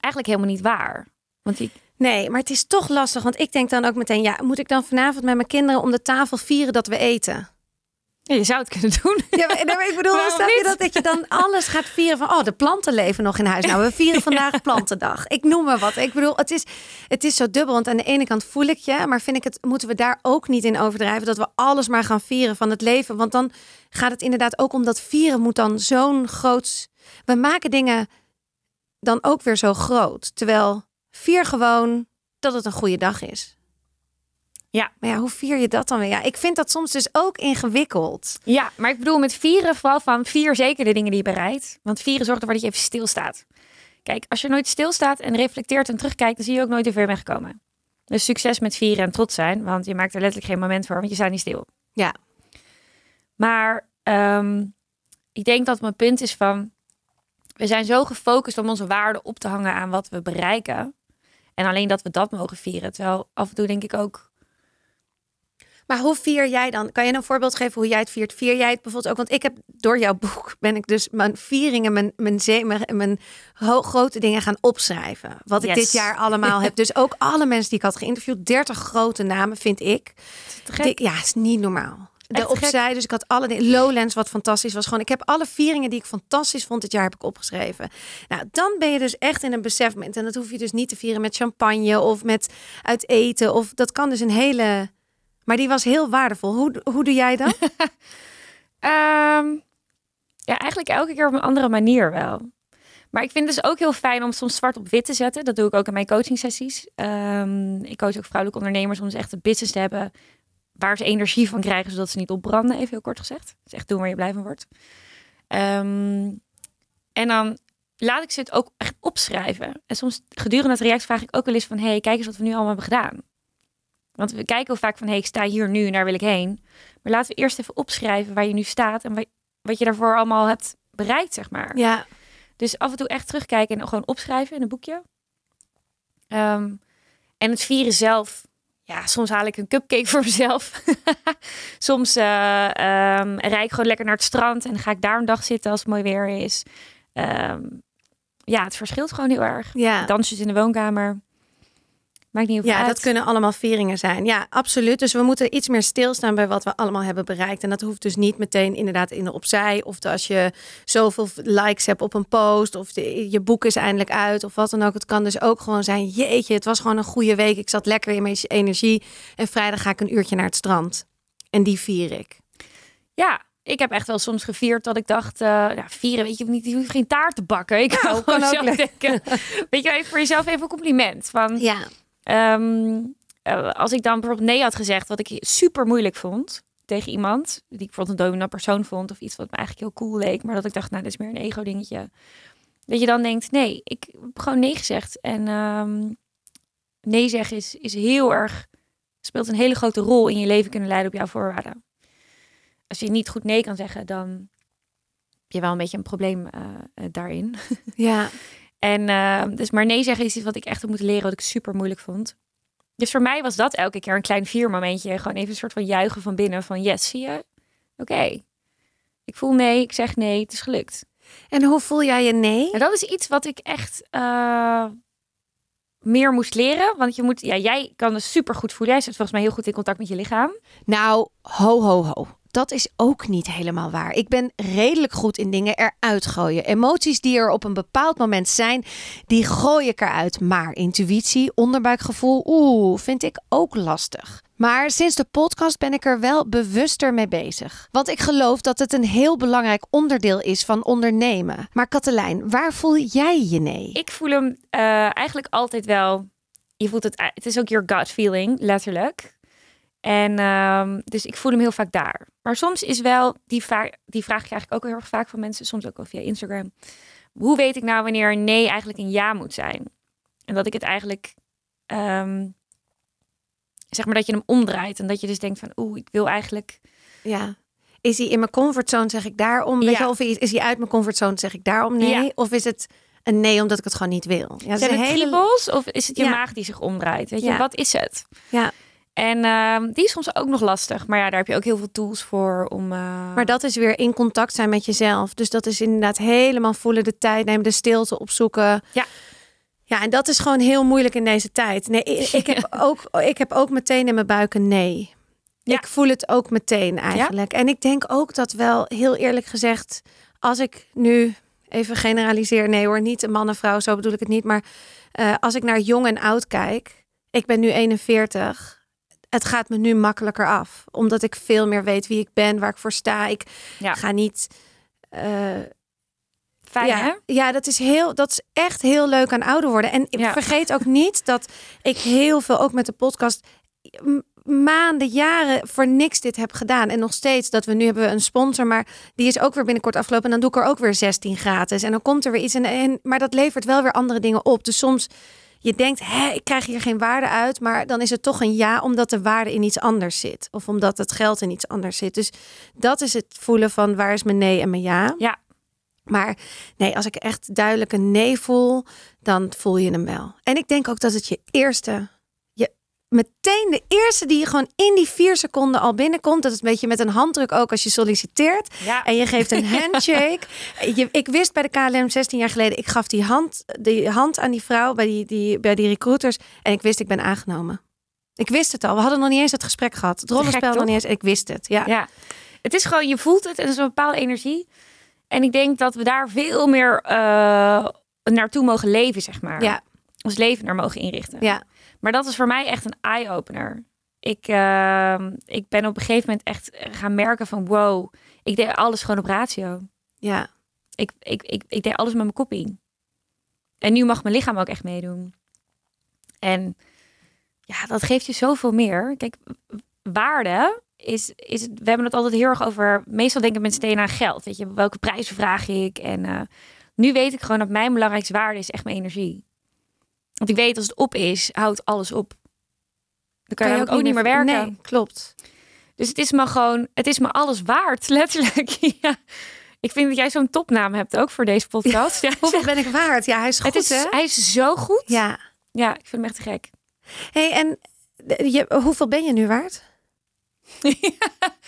eigenlijk helemaal niet waar. Want die, Nee, maar het is toch lastig, want ik denk dan ook meteen, ja, moet ik dan vanavond met mijn kinderen om de tafel vieren dat we eten? Ja, je zou het kunnen doen. Ja, maar, ik bedoel, snap je dat, dat je dan alles gaat vieren van, oh, de planten leven nog in huis. Nou, we vieren vandaag plantendag. Ik noem maar wat. Ik bedoel, het is, het is zo dubbel, want aan de ene kant voel ik je, maar vind ik het, moeten we daar ook niet in overdrijven, dat we alles maar gaan vieren van het leven. Want dan gaat het inderdaad ook om dat vieren moet dan zo'n groot, we maken dingen dan ook weer zo groot. Terwijl vier gewoon dat het een goede dag is. Ja. Maar ja, hoe vier je dat dan weer? Ja, ik vind dat soms dus ook ingewikkeld. Ja, maar ik bedoel met vieren vooral van vier zeker de dingen die je bereidt. Want vieren zorgt ervoor dat je even stilstaat. Kijk, als je nooit stilstaat en reflecteert en terugkijkt, dan zie je ook nooit hoe ver gekomen. Dus succes met vieren en trots zijn, want je maakt er letterlijk geen moment voor, want je staat niet stil. Ja. Maar ehm, ik denk dat mijn punt is van, we zijn zo gefocust om onze waarden op te hangen aan wat we bereiken. En alleen dat we dat mogen vieren. Terwijl af en toe denk ik ook, Maar hoe vier jij dan? Kan je een voorbeeld geven hoe jij het viert? Vier jij het bijvoorbeeld ook? Want ik heb door jouw boek ben ik dus mijn vieringen, mijn, mijn, zee- mijn, mijn grote dingen gaan opschrijven. Wat ik dit jaar allemaal heb. Dus ook alle mensen die ik had geïnterviewd, 30 grote namen vind ik. gek. Ja, is niet normaal. De opzij, dus ik had alle dingen. Lowlands, wat fantastisch was. Gewoon, ik heb alle vieringen die ik fantastisch vond dit jaar, heb ik opgeschreven. Nou, dan ben je dus echt in een besefmoment. En dat hoef je dus niet te vieren met champagne of met uit eten. Of dat kan dus een hele. Maar die was heel waardevol. Hoe, hoe doe jij dat? Ehm, Ja, eigenlijk elke keer op een andere manier wel. Maar ik vind het dus ook heel fijn om soms zwart op wit te zetten. Dat doe ik ook in mijn coaching sessies. Ehm, ik coach ook vrouwelijke ondernemers om dus echt een business te hebben waar ze energie van krijgen, zodat ze niet opbranden, even heel kort gezegd. Dus echt doen waar je blij van wordt. Ehm, en dan laat ik ze het ook echt opschrijven. En soms gedurende het traject vraag ik ook wel eens van... hey, kijk eens wat we nu allemaal hebben gedaan. Want we kijken heel vaak van... hey, ik sta hier nu en daar wil ik heen. Maar laten we eerst even opschrijven waar je nu staat... en wat, je daarvoor allemaal hebt bereikt, zeg maar. Ja. Dus af en toe echt terugkijken en gewoon opschrijven in een boekje. Ehm, en het vieren zelf... Ja, soms haal ik een cupcake voor mezelf. soms uh, um, rijd ik gewoon lekker naar het strand... en ga ik daar een dag zitten als het mooi weer is... Um, ja, het verschilt gewoon heel erg. Ja. Dansjes in de woonkamer. Maakt niet Ja, uit. dat kunnen allemaal vieringen zijn. Ja, absoluut. Dus we moeten iets meer stilstaan bij wat we allemaal hebben bereikt. En dat hoeft dus niet meteen inderdaad in de opzij. Of de, als je zoveel likes hebt op een post. Of de, je boek is eindelijk uit. Of wat dan ook. Het kan dus ook gewoon zijn. Jeetje, het was gewoon een goede week. Ik zat lekker in mijn energie. En vrijdag ga ik een uurtje naar het strand. En die vier ik. Ja, ik heb echt wel soms gevierd dat ik dacht, uh, ja, vieren, weet je niet, je hoeft geen taart te bakken. Ik nou, kan ook denken, weet je, even voor jezelf even een compliment. Van, ja. Um, uh, als ik dan bijvoorbeeld nee had gezegd, wat ik super moeilijk vond tegen iemand, die ik bijvoorbeeld een dominant persoon vond, of iets wat me eigenlijk heel cool leek, maar dat ik dacht, nou, dit is meer een ego dingetje. Dat je dan denkt, nee, ik heb gewoon nee gezegd. En um, nee zeggen is, is heel erg, speelt een hele grote rol in je leven kunnen leiden op jouw voorwaarden als je niet goed nee kan zeggen, dan heb je wel een beetje een probleem uh, uh, daarin. Ja. en uh, dus maar nee zeggen is iets wat ik echt heb moeten leren, wat ik super moeilijk vond. Dus voor mij was dat elke keer een klein viermomentje. Gewoon even een soort van juichen van binnen van yes, zie je? Oké. Okay. Ik voel nee, ik zeg nee, het is gelukt. En hoe voel jij je nee? En dat is iets wat ik echt meer moest leren. Want je moet, ja, jij kan het super goed voelen. Jij zit volgens mij heel goed in contact met je lichaam. Nou, ho, ho, ho. Dat is ook niet helemaal waar. Ik ben redelijk goed in dingen eruit gooien. Emoties die er op een bepaald moment zijn, die gooi ik eruit. Maar intuïtie, onderbuikgevoel, oeh, vind ik ook lastig. Maar sinds de podcast ben ik er wel bewuster mee bezig. Want ik geloof dat het een heel belangrijk onderdeel is van ondernemen. Maar Katelijn, waar voel jij je nee? Ik voel hem uh, eigenlijk altijd wel. Je voelt het, het is ook your gut feeling, letterlijk. En um, dus ik voel hem heel vaak daar. Maar soms is wel, die, die vraag ik eigenlijk ook heel erg vaak van mensen, soms ook wel via Instagram. Hoe weet ik nou wanneer een nee eigenlijk een ja moet zijn? En dat ik het eigenlijk, um, zeg maar dat je hem omdraait. En dat je dus denkt van, oeh, ik wil eigenlijk... Ja. Is hij in mijn comfortzone, zeg ik daarom? Weet Ja. je, of is, hij uit mijn comfortzone, zeg ik daarom nee? Ja. Of is het een nee omdat ik het gewoon niet wil? Ja, Zijn het hele... kriebels of is het je Ja. maag die zich omdraait? Weet je, wat is het? Ja. En ehm, die is soms ook nog lastig. Maar ja, daar heb je ook heel veel tools voor om... eh, Maar dat is weer in contact zijn met jezelf. Dus dat is inderdaad helemaal voelen, de tijd nemen, de stilte opzoeken. Ja. Ja, en dat is gewoon heel moeilijk in deze tijd. Nee, ik, ik heb, ook, ik heb ook meteen in mijn buik een nee. Ja. Ik voel het ook meteen eigenlijk. En ik denk ook dat wel, heel eerlijk gezegd, als ik nu even generaliseer, nee hoor, niet een man en vrouw, zo bedoel ik het niet. Maar eh, als ik naar jong en oud kijk, ik ben nu 41. Het gaat me nu makkelijker af, omdat ik veel meer weet wie ik ben, waar ik voor sta. Ik Ja. ga niet. eh, Fijn, hè? ja, ja, dat is heel, dat is echt heel leuk aan ouder worden. En Ja. vergeet ook niet dat ik heel veel, ook met de podcast, maanden, jaren voor niks dit heb gedaan. En nog steeds dat we nu hebben we een sponsor, maar die is ook weer binnenkort afgelopen. En dan doe ik er ook weer 16 gratis. En dan komt er weer iets. En, en, maar dat levert wel weer andere dingen op. Dus soms je denkt, hè, ik krijg hier geen waarde uit. Maar dan is het toch een ja, omdat de waarde in iets anders zit. Of omdat het geld in iets anders zit. Dus dat is het voelen van waar is mijn nee en mijn ja. Ja. Maar nee, als ik echt duidelijk een nee voel, dan voel je hem wel. En ik denk ook dat het je eerste, meteen de eerste die je gewoon in die vier seconden al binnenkomt. Dat is een beetje met een handdruk ook als je solliciteert. Ja. En je geeft een handshake. je, ik wist bij de KLM 16 jaar geleden, ik gaf die hand, die hand aan die vrouw bij die, die, bij die recruiters. En ik wist, ik ben aangenomen. Ik wist het al. We hadden nog niet eens het gesprek gehad. Het rollenspel nog niet eens. Ik wist het. Ja. Ja, het is gewoon, je voelt het en het is een bepaalde energie. En ik denk dat we daar veel meer eh, naartoe mogen leven, zeg maar. Ja. Ons leven naar mogen inrichten. Ja. Maar dat is voor mij echt een eye-opener. Ik, eh, ik ben op een gegeven moment echt gaan merken van wow, ik deed alles gewoon op ratio. Ja. Ik, ik, ik, ik deed alles met mijn kop in. En nu mag mijn lichaam ook echt meedoen. En ja, dat geeft je zoveel meer. Kijk, waarde is, is we hebben het altijd heel erg over. Meestal denken mensen meteen aan geld. Weet je, welke prijzen vraag ik? En uh, nu weet ik gewoon dat mijn belangrijkste waarde is echt mijn energie. Want ik weet als het op is, houdt alles op. Dan kan, je, ook, ook niet meer werken. Nee, klopt. Dus het is me gewoon, het is me alles waard, letterlijk. ja. Ik vind dat jij zo'n topnaam hebt ook voor deze podcast. Ja, Hoeveel ben ik waard? Ja, hij is goed, het is, hè? Hij is zo goed. Ja. Ja, ik vind hem echt te gek. hey, en je, hoeveel ben je nu waard?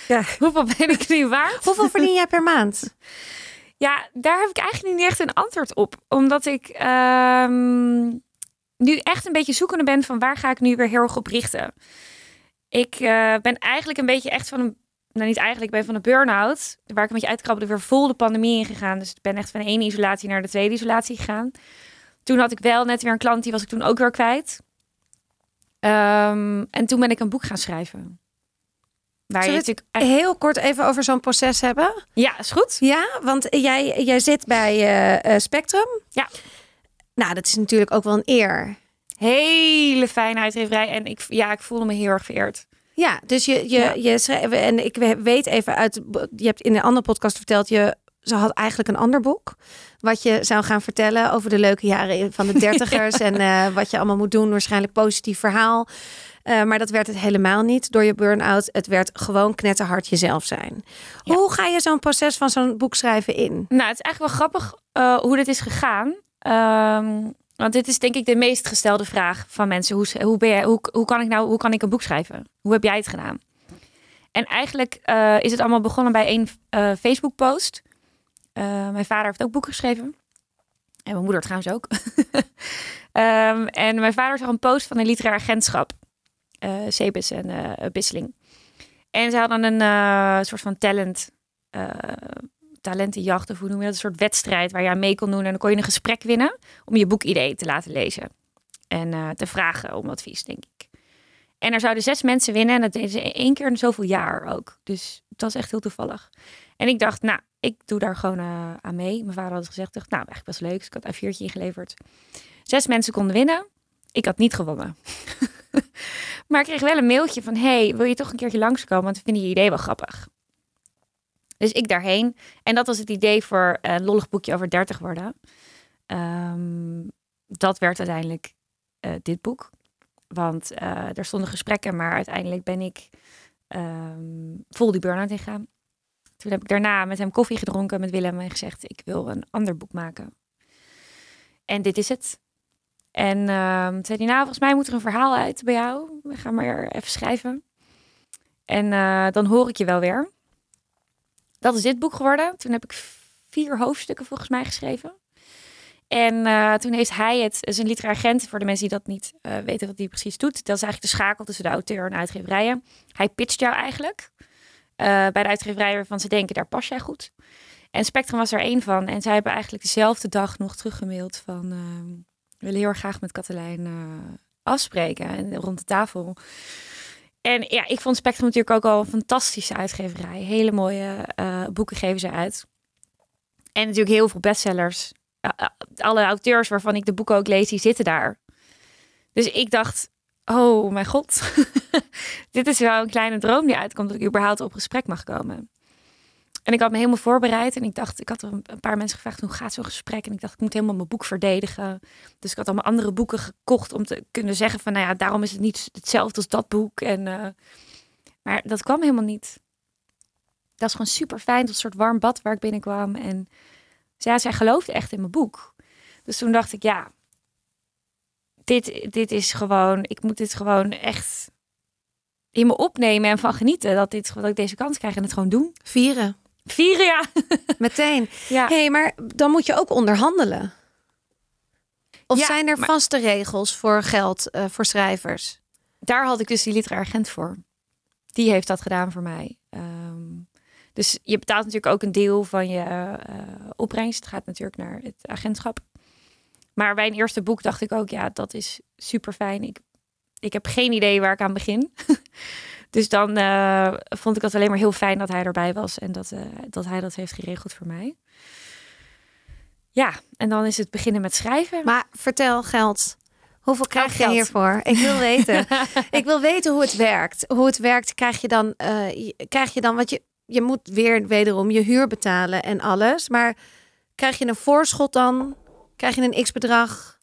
ja. Hoeveel ben ik nu waard? Hoeveel verdien jij per maand? Ja, daar heb ik eigenlijk niet echt een antwoord op. Omdat ik um, nu echt een beetje zoekende ben van waar ga ik nu weer heel erg op richten. Ik uh, ben eigenlijk een beetje echt van een, nou niet eigenlijk, ik ben van een burn-out. Waar ik een beetje uitkrabbelde, weer vol de pandemie ingegaan. Dus ik ben echt van de ene isolatie naar de tweede isolatie gegaan. Toen had ik wel net weer een klant, die was ik toen ook weer kwijt. Um, en toen ben ik een boek gaan schrijven. Waar Zullen je natuurlijk echt... heel kort even over zo'n proces hebben? Ja, is goed. Ja, want jij, jij zit bij uh, uh, Spectrum. Ja. Nou, dat is natuurlijk ook wel een eer. Hele fijne uitgeverij. En ik, ja, ik voelde me heel erg vereerd. Ja, dus je, je, ja. je schreef, en ik weet even uit, je hebt in een andere podcast verteld, je, ze had eigenlijk een ander boek. Wat je zou gaan vertellen over de leuke jaren van de dertigers. en uh, wat je allemaal moet doen. Waarschijnlijk positief verhaal. Uh, maar dat werd het helemaal niet door je burn-out. Het werd gewoon knetterhard jezelf zijn. Ja. Hoe ga je zo'n proces van zo'n boek schrijven in? Nou, het is eigenlijk wel grappig uh, hoe dit is gegaan. Um, want dit is denk ik de meest gestelde vraag van mensen. Hoe, hoe, ben hoe, kan ik nou, hoe kan ik een boek schrijven? Hoe heb jij het gedaan? En eigenlijk uh, is het allemaal begonnen bij een uh, Facebook post. Uh, mijn vader heeft ook boeken geschreven. En mijn moeder trouwens ook. um, en mijn vader zag een post van een literair agentschap. Uh, en Bisseling. En ze hadden een soort van talent talentenjacht of hoe noem je dat? Een soort wedstrijd waar je aan mee kon doen. En dan kon je een gesprek winnen om je boekidee te laten lezen. En uh, te vragen om advies, denk ik. En er zouden zes mensen winnen en dat deden ze één keer in zoveel jaar ook. Dus het was echt heel toevallig. En ik dacht, nou, ik doe daar gewoon uh, aan mee. Mijn vader had gezegd, dacht, nou, eigenlijk best leuk. Dus ik had een viertje ingeleverd. Zes mensen konden winnen. Ik had niet gewonnen. maar ik kreeg wel een mailtje van, hey, wil je toch een keertje langskomen? Want we vinden je idee wel grappig. Dus ik daarheen. En dat was het idee voor een lollig boekje over 30 worden. Um, dat werd uiteindelijk uh, dit boek. Want uh, er stonden gesprekken, maar uiteindelijk ben ik um, vol die burn-out ingegaan. Toen heb ik daarna met hem koffie gedronken met Willem en gezegd: Ik wil een ander boek maken. En dit is het. En toen zei hij: Nou, volgens mij moet er een verhaal uit bij jou. We gaan maar even schrijven. En dan hoor ik je wel weer. Dat is dit boek geworden. Toen heb ik vier hoofdstukken volgens mij geschreven. En uh, toen heeft hij het, is een literair agent, voor de mensen die dat niet uh, weten wat hij precies doet. Dat is eigenlijk de schakel tussen de auteur en uitgeverijen. Hij pitcht jou eigenlijk uh, bij de uitgeverij waarvan ze denken, daar pas jij goed. En Spectrum was er één van. En zij hebben eigenlijk dezelfde dag nog teruggemaild van, we willen heel erg graag met Katelijn afspreken en rond de tafel. En ja, ik vond Spectrum natuurlijk ook al een fantastische uitgeverij. Hele mooie uh, boeken geven ze uit. En natuurlijk heel veel bestsellers. Uh, alle auteurs waarvan ik de boeken ook lees, die zitten daar. Dus ik dacht, oh mijn god. Dit is wel een kleine droom die uitkomt dat ik überhaupt op gesprek mag komen. En ik had me helemaal voorbereid en ik dacht, ik had een paar mensen gevraagd hoe gaat zo'n gesprek? En ik dacht, ik moet helemaal mijn boek verdedigen. Dus ik had allemaal andere boeken gekocht om te kunnen zeggen van, nou ja, daarom is het niet hetzelfde als dat boek. En, uh, maar dat kwam helemaal niet. Dat is gewoon super fijn, dat soort warm bad waar ik binnenkwam. En ja, zij geloofde echt in mijn boek. Dus toen dacht ik, ja, dit, dit is gewoon, ik moet dit gewoon echt in me opnemen en van genieten dat, dit, dat ik deze kans krijg en het gewoon doen. Vieren. Vieren, ja. Meteen. Ja. hey, maar dan moet je ook onderhandelen. Of ja, zijn er maar... vaste regels voor geld uh, voor schrijvers? Daar had ik dus die literair agent voor. Die heeft dat gedaan voor mij. Um, dus je betaalt natuurlijk ook een deel van je uh, opbrengst. Het gaat natuurlijk naar het agentschap. Maar bij een eerste boek dacht ik ook, ja, dat is super fijn. Ik, ik heb geen idee waar ik aan begin. Dus dan eh, vond ik het alleen maar heel fijn dat hij erbij was en dat, eh, dat hij dat heeft geregeld voor mij. Ja, en dan is het beginnen met schrijven. Maar vertel geld. Hoeveel krijg je geld. hiervoor? Ik wil weten. ik wil weten hoe het werkt. Hoe het werkt, krijg je dan, eh, krijg je dan, want je, je moet weer wederom je huur betalen en alles. Maar krijg je een voorschot dan? Krijg je een x-bedrag?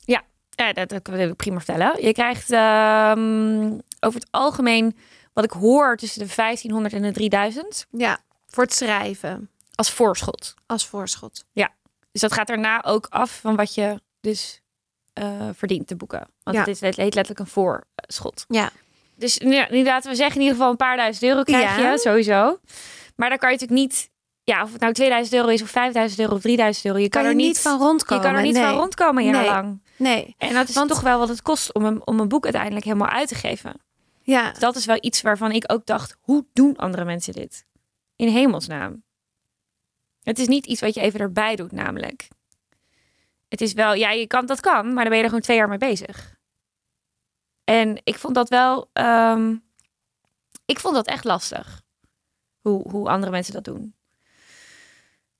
Ja, dat, dat wil ik prima vertellen. Je krijgt ehm, over het algemeen, wat ik hoor, tussen de 1500 en de 3000 Ja, voor het schrijven als voorschot. als voorschot. Dus dat gaat daarna ook af van wat je dus eh, verdient te boeken. Want Ja. het, is, het heet letterlijk een voorschot. Ja. Dus nu, nu laten we zeggen in ieder geval een paar duizend euro krijg Ja. je sowieso. Maar dan kan je natuurlijk niet, ja, of het nou 2000 euro is of 5000 euro of 3000 euro. Je kan, Kan je er niet van rondkomen? Je kan er niet nee. van rondkomen Nee. jarenlang. Nee. En dat is Want- toch wel wat het kost om een, om een boek uiteindelijk helemaal uit te geven. Ja. Dat is wel iets waarvan ik ook dacht, hoe doen andere mensen dit? In hemelsnaam. Het is niet iets wat je even erbij doet, namelijk. Het is wel, ja, je kan dat kan, maar dan ben je er gewoon twee jaar mee bezig. En ik vond dat wel, ehm, ik vond dat echt lastig. Hoe, hoe andere mensen dat doen.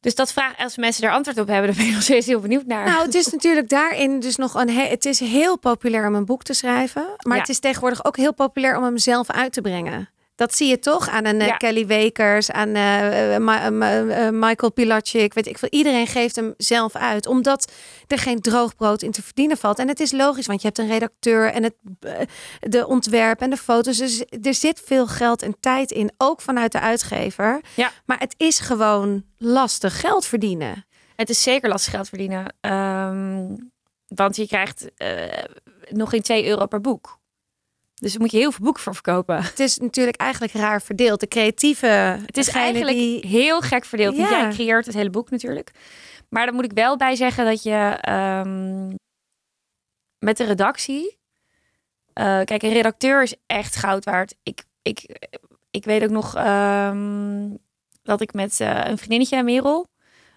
Dus dat vraag, als mensen daar antwoord op hebben, dan ben ik nog steeds heel benieuwd naar. Nou, het is natuurlijk daarin dus nog een. he- het is heel populair om een boek te schrijven. Maar Ja. het is tegenwoordig ook heel populair om hem zelf uit te brengen. Dat zie je toch aan een eh, Ja. Kelly Wekers, aan eh, eh, Michael Pilacic. Weet ik veel. Iedereen geeft hem zelf uit, omdat er geen droog brood in te verdienen valt. En het is logisch, want je hebt een redacteur en het, de ontwerp en de foto's. Dus er zit veel geld en tijd in, ook vanuit de uitgever. Ja. Maar het is gewoon lastig geld verdienen. Het is zeker lastig geld verdienen. ehm, want je krijgt nog geen 2 euro per boek. Dus daar moet je heel veel boeken voor verkopen. Het is natuurlijk eigenlijk raar verdeeld. De creatieve. Het is eigenlijk die- heel gek verdeeld. Ja. jij creëert het hele boek natuurlijk. Maar daar moet ik wel bij zeggen dat je ehm, met de redactie... eh, kijk, een redacteur is echt goud waard. Ik, ik, ik weet ook nog ehm, dat ik met eh, een vriendinnetje, Merel...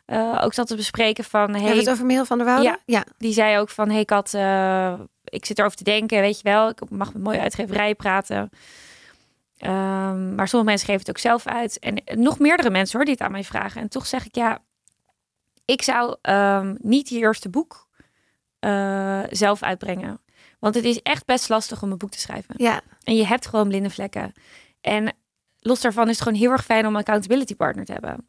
eh, ook zat te bespreken van... Hey, Hebben het over Merel van der Woude? Ja. ja. die zei ook van, hey Kat, eh, ik zit erover te denken, weet je wel, ik mag met mooie uitgeverijen praten. Ehm, maar sommige mensen geven het ook zelf uit. En nog meerdere mensen hoor, die het aan mij vragen. En toch zeg ik, ja, ik zou ehm, niet je eerste boek eh, zelf uitbrengen. Want het is echt best lastig om een boek te schrijven. Ja. En je hebt gewoon blinde vlekken. En los daarvan is het gewoon heel erg fijn om een accountability partner te hebben.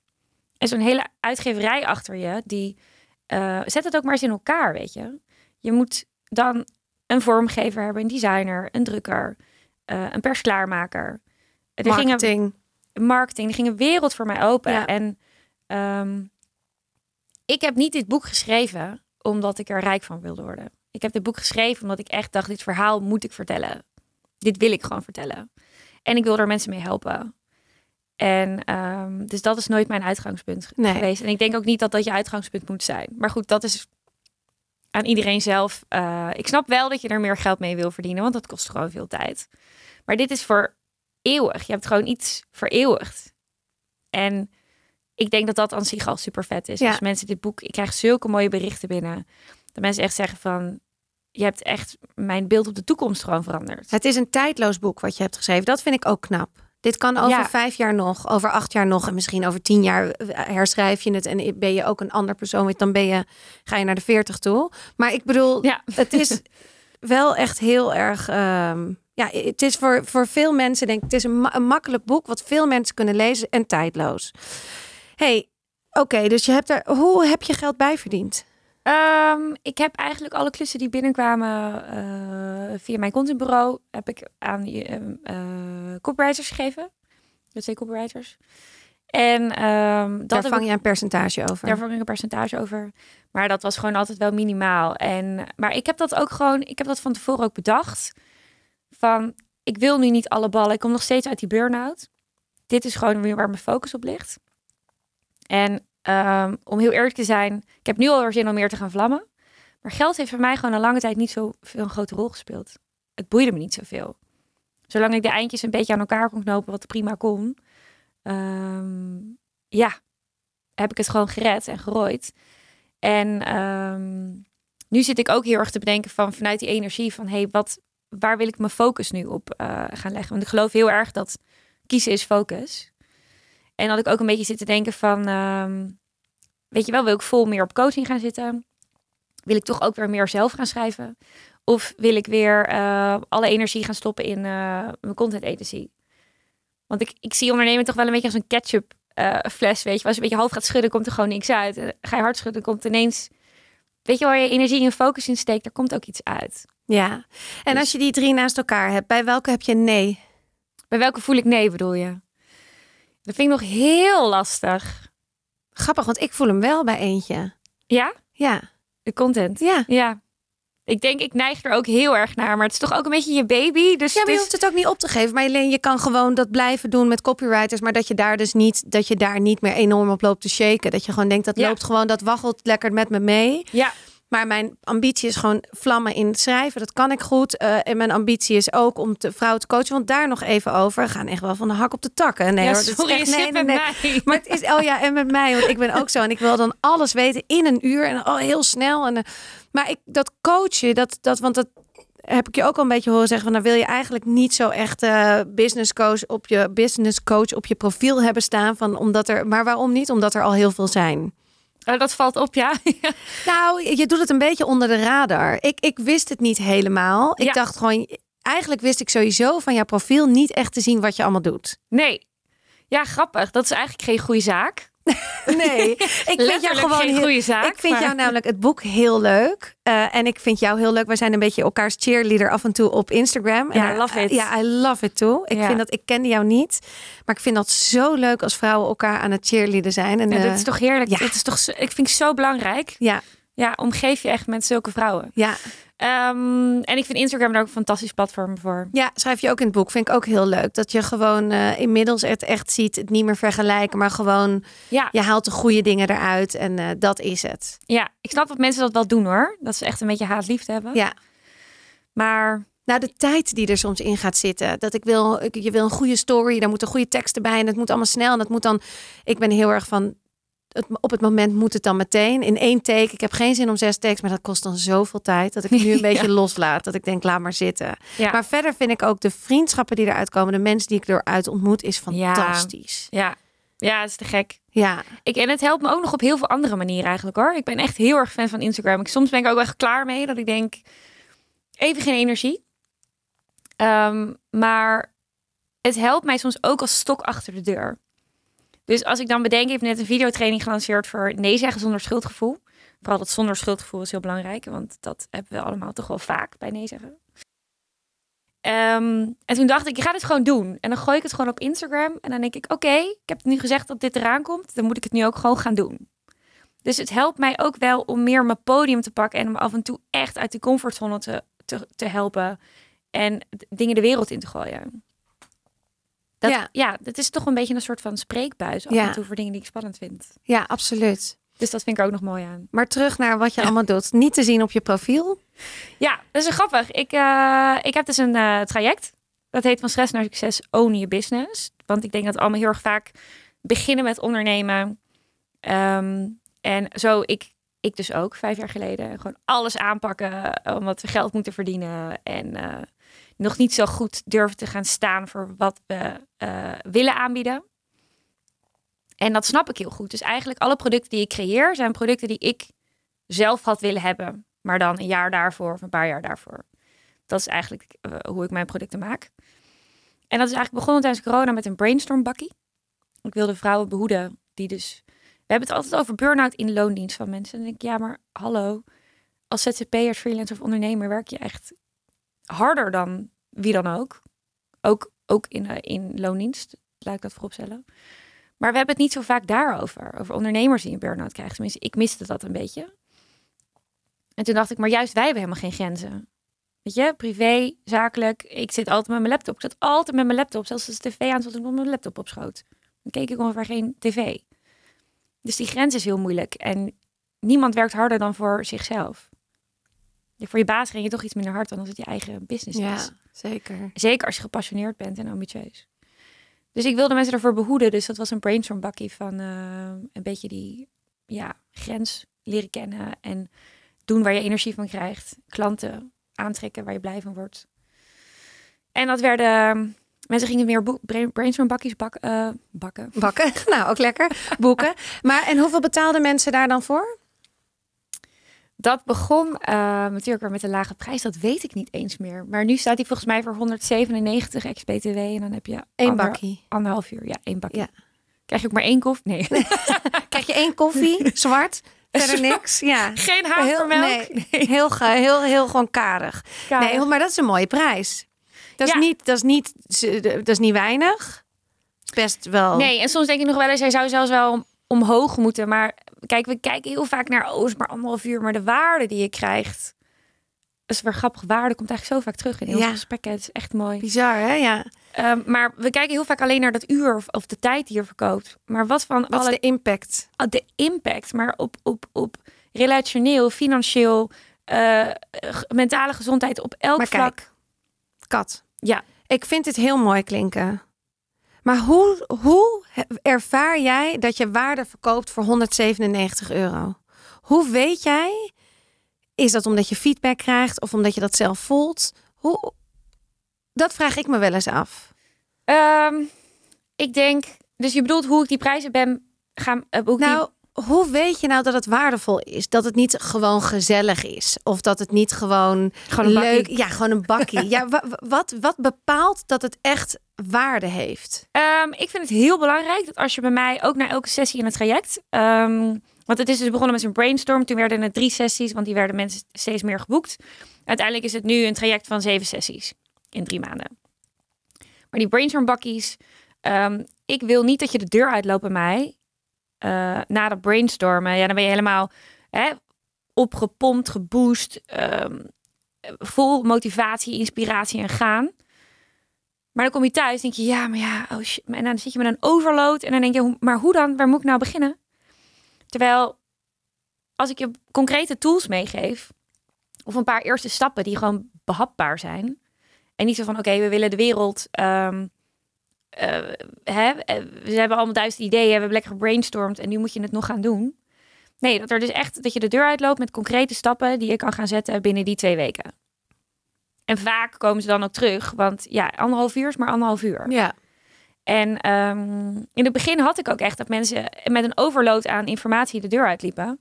En zo'n hele uitgeverij achter je, die eh, zet het ook maar eens in elkaar, weet je. Je moet dan een vormgever hebben, een designer, een drukker, eh, een persklaarmaker. Er gingen Marketing. marketing, er ging een wereld voor mij open. Ja. En ehm, ik heb niet dit boek geschreven omdat ik er rijk van wilde worden. Ik heb dit boek geschreven omdat ik echt dacht, dit verhaal moet ik vertellen. Dit wil ik gewoon vertellen. En ik wil er mensen mee helpen. En ehm, dus dat is nooit mijn uitgangspunt Nee. geweest. En ik denk ook niet dat dat je uitgangspunt moet zijn. Maar goed, dat is aan iedereen zelf. Eh, ik snap wel dat je er meer geld mee wil verdienen, want dat kost gewoon veel tijd. Maar dit is voor eeuwig. Je hebt gewoon iets vereeuwigd. En ik denk dat dat aan zich al super vet is. Ja. Als mensen dit boek, ik krijg zulke mooie berichten binnen. Dat mensen echt zeggen van, je hebt echt mijn beeld op de toekomst gewoon veranderd. Het is een tijdloos boek wat je hebt geschreven. Dat vind ik ook knap. Dit kan over Ja. vijf jaar nog, over acht jaar nog en misschien over tien jaar herschrijf je het en ben je ook een ander persoon. Dan ben je, ga je naar de veertig toe. Maar ik bedoel, Ja. het is wel echt heel erg. ehm, ja, het is voor, voor veel mensen, denk ik, het is een, ma- een makkelijk boek wat veel mensen kunnen lezen en tijdloos. hey, oké, dus je hebt er. Hoe heb je geld bijverdiend? Ehm, ik heb eigenlijk alle klussen die binnenkwamen eh, via mijn contentbureau heb ik aan eh, eh, copywriters gegeven. De twee copywriters. En ehm, dat Daar vang ik- je een percentage over. Daar vang ik een percentage over. Maar dat was gewoon altijd wel minimaal. En, maar ik heb dat ook gewoon, ik heb dat van tevoren ook bedacht. Van, ik wil nu niet alle ballen. Ik kom nog steeds uit die burn-out. Dit is gewoon weer waar mijn focus op ligt. En ehm, om heel eerlijk te zijn, ik heb nu alweer zin om meer te gaan vlammen. Maar geld heeft voor mij gewoon een lange tijd niet zo veel een grote rol gespeeld. Het boeide me niet zoveel. Zolang ik de eindjes een beetje aan elkaar kon knopen, wat prima kon. ehm, ja, heb ik het gewoon gered en gerooid. En ehm, nu zit ik ook heel erg te bedenken van vanuit die energie van hey, wat, waar wil ik mijn focus nu op eh, gaan leggen? Want ik geloof heel erg dat kiezen is focus. En had ik ook een beetje zitten denken van, ehm, weet je wel, wil ik vol meer op coaching gaan zitten? Wil ik toch ook weer meer zelf gaan schrijven? Of wil ik weer eh, alle energie gaan stoppen in eh, mijn content agency? Want ik, ik zie ondernemen toch wel een beetje als een ketchup eh, fles, weet je. Als je een beetje half gaat schudden, komt er gewoon niks uit. En ga je hard schudden, komt ineens... Weet je waar je energie en focus in steekt, daar komt ook iets uit. Ja. En Dus- als je die drie naast elkaar hebt, bij welke heb je nee? Bij welke voel ik nee, bedoel je? Dat vind ik nog heel lastig. Grappig, want ik voel hem wel bij eentje. Ja? Ja. De content. Ja. Ja. Ik denk, ik neig er ook heel erg naar. Maar het is toch ook een beetje je baby. Dus Ja, maar je is- hoeft het ook niet op te geven. Maar alleen je kan gewoon dat blijven doen met copywriters. Maar dat je daar dus niet, dat je daar niet meer enorm op loopt te shaken. Dat je gewoon denkt, dat Ja. loopt gewoon, dat waggelt lekker met me mee. Ja, Maar mijn ambitie is gewoon vlammen in het schrijven. Dat kan ik goed. Eh, en mijn ambitie is ook om de vrouw te coachen. Want daar nog even over. We gaan echt wel van de hak op de takken. Nee, ja hoor, sorry, echt- nee, zit nee, met nee. mij. Maar het is, oh ja, en met mij, want ik ben ook zo. En ik wil dan alles weten in een uur en oh, heel snel. En, eh, maar ik, dat coachen, dat, dat, want dat heb ik je ook al een beetje horen zeggen. Van, dan wil je eigenlijk niet zo echt eh, business coach op je business coach op je profiel hebben staan. Van, omdat er, maar waarom niet? Omdat er al heel veel zijn. Oh, dat valt op, ja. Nou, je doet het een beetje onder de radar. Ik, ik wist het niet helemaal. Ik Ja. dacht gewoon, eigenlijk wist ik sowieso van jouw profiel niet echt te zien wat je allemaal doet. Nee. Ja, grappig. Dat is eigenlijk geen goede zaak. Nee, ik vind jou gewoon geen heel, goede zaak. Ik vind maar- jou namelijk het boek heel leuk. Eh, en ik vind jou heel leuk. Wij zijn een beetje elkaars cheerleader af en toe op Instagram. Ja, en, I love it. Ja, I love it too. Ik Ja. vind dat ik kende jou niet. Maar ik vind dat zo leuk als vrouwen elkaar aan het cheerleader zijn. En, Ja, eh, dat is toch heerlijk. ja. Dat is toch, zo- ik vind het zo belangrijk. ja, Ja, omgeef je echt met zulke vrouwen. ja. Ehm, en ik vind Instagram er ook een fantastisch platform voor. ja, schrijf je ook in het boek. Vind ik ook heel leuk. Dat je gewoon eh, inmiddels het echt ziet. Het niet meer vergelijken. Maar gewoon, Ja, je haalt de goede dingen eruit. En eh, dat is het. ja, ik snap dat mensen dat wel doen hoor. Dat ze echt een beetje haat-liefde hebben. Ja. Maar Nou, de tijd die er soms in gaat zitten. Dat ik wil, ik- je wil een goede story, daar moeten goede teksten bij en het moet allemaal snel. En dat moet dan, ik ben heel erg van, het, op het moment moet het dan meteen in één take. Ik heb geen zin om zes takes, maar dat kost dan zoveel tijd dat ik nu een beetje loslaat. Dat ik denk, laat maar zitten. ja, Maar verder vind ik ook de vriendschappen die eruit komen, de mensen die ik eruit ontmoet, is Ja. fantastisch. ja, ja, het is te gek. Ja, Ik, en het helpt me ook nog op heel veel andere manieren eigenlijk hoor. Ik ben echt heel erg fan van Instagram. Ik, soms ben ik ook echt klaar mee dat ik denk, even geen energie. Ehm, maar het helpt mij soms ook als stok achter de deur. Dus als ik dan bedenk, ik heb net een videotraining gelanceerd voor nee zeggen zonder schuldgevoel. Vooral dat zonder schuldgevoel is heel belangrijk, want dat hebben we allemaal toch wel vaak bij nee zeggen. Ehm, en toen dacht ik, je gaat het gewoon doen. En dan gooi ik het gewoon op Instagram. En dan denk ik, oké, ik heb nu gezegd dat dit eraan komt. Dan moet ik het nu ook gewoon gaan doen. Dus het helpt mij ook wel om meer mijn podium te pakken. En om af en toe echt uit die comfortzone te, te, helpen. En dingen de wereld in te gooien. Dat, Ja. ja. dat is toch een beetje een soort van spreekbuis af Ja. en toe voor dingen die ik spannend vind. ja, absoluut. Dus dat vind ik ook nog mooi aan. Maar terug naar wat je allemaal doet. Niet te zien op je profiel. Ja, dat is grappig. Ik, eh, ik heb dus een eh, traject. Dat heet van stress naar succes, own je business. Want ik denk dat allemaal heel erg vaak beginnen met ondernemen. Ehm, en zo ik, ik dus ook, vijf jaar geleden. Gewoon alles aanpakken, eh, omdat we geld moeten verdienen. En nog niet zo goed durven te gaan staan voor wat we eh, willen aanbieden. En dat snap ik heel goed. Dus eigenlijk alle producten die ik creëer, zijn producten die ik zelf had willen hebben. Maar dan een jaar daarvoor of een paar jaar daarvoor. Dat is eigenlijk eh, hoe ik mijn producten maak. En dat is eigenlijk begonnen tijdens corona met een brainstorm bakkie. Ik wilde vrouwen behoeden die dus... We hebben het altijd over burn-out in loondienst van mensen. En dan denk ik, ja, maar hallo. Als ZZP'er, freelancer of ondernemer werk je echt harder dan wie dan ook. Ook, ook in, eh, in loondienst, laat ik dat vooropstellen. Maar we hebben het niet zo vaak daarover. Over ondernemers die een burn-out krijgen. Tenminste, ik miste dat een beetje. En toen dacht ik, maar juist wij hebben helemaal geen grenzen. Weet je, privé, zakelijk. Ik zit altijd met mijn laptop. Ik zat altijd met mijn laptop. Zelfs als de tv aan zat, ik nog mijn laptop op schoot. Dan keek ik ongeveer geen tv. Dus die grens is heel moeilijk. En niemand werkt harder dan voor zichzelf. Voor je baas ren je toch iets minder hard dan als het je eigen business Ja, is. zeker. Zeker als je gepassioneerd bent en ambitieus. Dus ik wilde mensen ervoor behoeden. Dus dat was een brainstorm bakkie van eh, een beetje die ja, grens leren kennen. En doen waar je energie van krijgt. Klanten aantrekken waar je blij van wordt. En dat werden... Mensen gingen meer boek- brain- brainstorm bakjes bak, eh, bakken. Bakken. Nou, ook lekker. Boeken. Maar en hoeveel betaalden mensen daar dan voor? Dat begon eh, natuurlijk weer met een lage prijs. Dat weet ik niet eens meer. Maar nu staat hij volgens mij voor 197 ex-BTW. En dan heb je Eén ander- bakkie. anderhalf uur. Ja, één bakje. Ja. Krijg je ook maar één koffie? Nee. Krijg je één koffie, zwart, verder niks. Ja. Geen Heel, havermelk. nee, heel, ge- heel, heel gewoon karig. Karig. Nee, maar dat is een mooie prijs. Dat is, Ja. niet, dat is, niet, dat is niet weinig. Best wel. Nee, en soms denk ik nog wel eens, hij zou zelfs wel om- omhoog moeten. Maar kijk, we kijken heel vaak naar, oh, is maar anderhalf uur. Maar de waarde die je krijgt, dat is weer grappig. Waarde komt eigenlijk zo vaak terug in heel Ja. veel gesprekken. Het is echt mooi. Bizar, hè? Ja. Ehm, maar we kijken heel vaak alleen naar dat uur of, of de tijd die je verkoopt. Maar wat van Wat is alle de impact? Ah, de impact, maar op, op, op relationeel, financieel, eh, mentale gezondheid op elk Maar vlak. kijk, Kat. Ja. Ik vind het heel mooi klinken. Maar hoe, hoe ervaar jij dat je waarde verkoopt voor 197 euro? Hoe weet jij? Is dat omdat je feedback krijgt of omdat je dat zelf voelt? Hoe, dat vraag ik me wel eens af. Ehm, ik denk, dus je bedoelt hoe ik die prijzen ben gaan. die- Nou, hoe weet je nou dat het waardevol is? Dat het niet gewoon gezellig is? Of dat het niet gewoon, Gewoon een leuk... Ja, gewoon een bakkie. ja, wa- wa- wat, wat bepaalt dat het echt waarde heeft? Ehm, ik vind het heel belangrijk dat als je bij mij ook naar elke sessie in het traject. ehm, want het is dus begonnen met een brainstorm. Toen werden het drie sessies, want die werden mensen steeds meer geboekt. Uiteindelijk is het nu een traject van zeven sessies in drie maanden. Maar die brainstorm bakkies, ehm, ik wil niet dat je de deur uitloopt bij mij eh, na dat brainstormen. Ja, dan ben je helemaal hè, opgepompt, geboost, ehm, vol motivatie, inspiratie en gaan. Maar dan kom je thuis, denk je, ja, maar ja, oh shit. En dan zit je met een overload en dan denk je, maar hoe dan? Waar moet ik nou beginnen? Terwijl, als ik je concrete tools meegeef, of een paar eerste stappen die gewoon behapbaar zijn, en niet zo van, oké, we willen de wereld, ehm, eh, hè, eh, we hebben allemaal duizend ideeën, we hebben lekker gebrainstormd en nu moet je het nog gaan doen. Nee, dat er dus echt, dat je de deur uitloopt met concrete stappen die je kan gaan zetten binnen die twee weken. En vaak komen ze dan ook terug, want ja, anderhalf uur is maar anderhalf uur. Ja. En ehm, in het begin had ik ook echt dat mensen met een overload aan informatie de deur uitliepen. En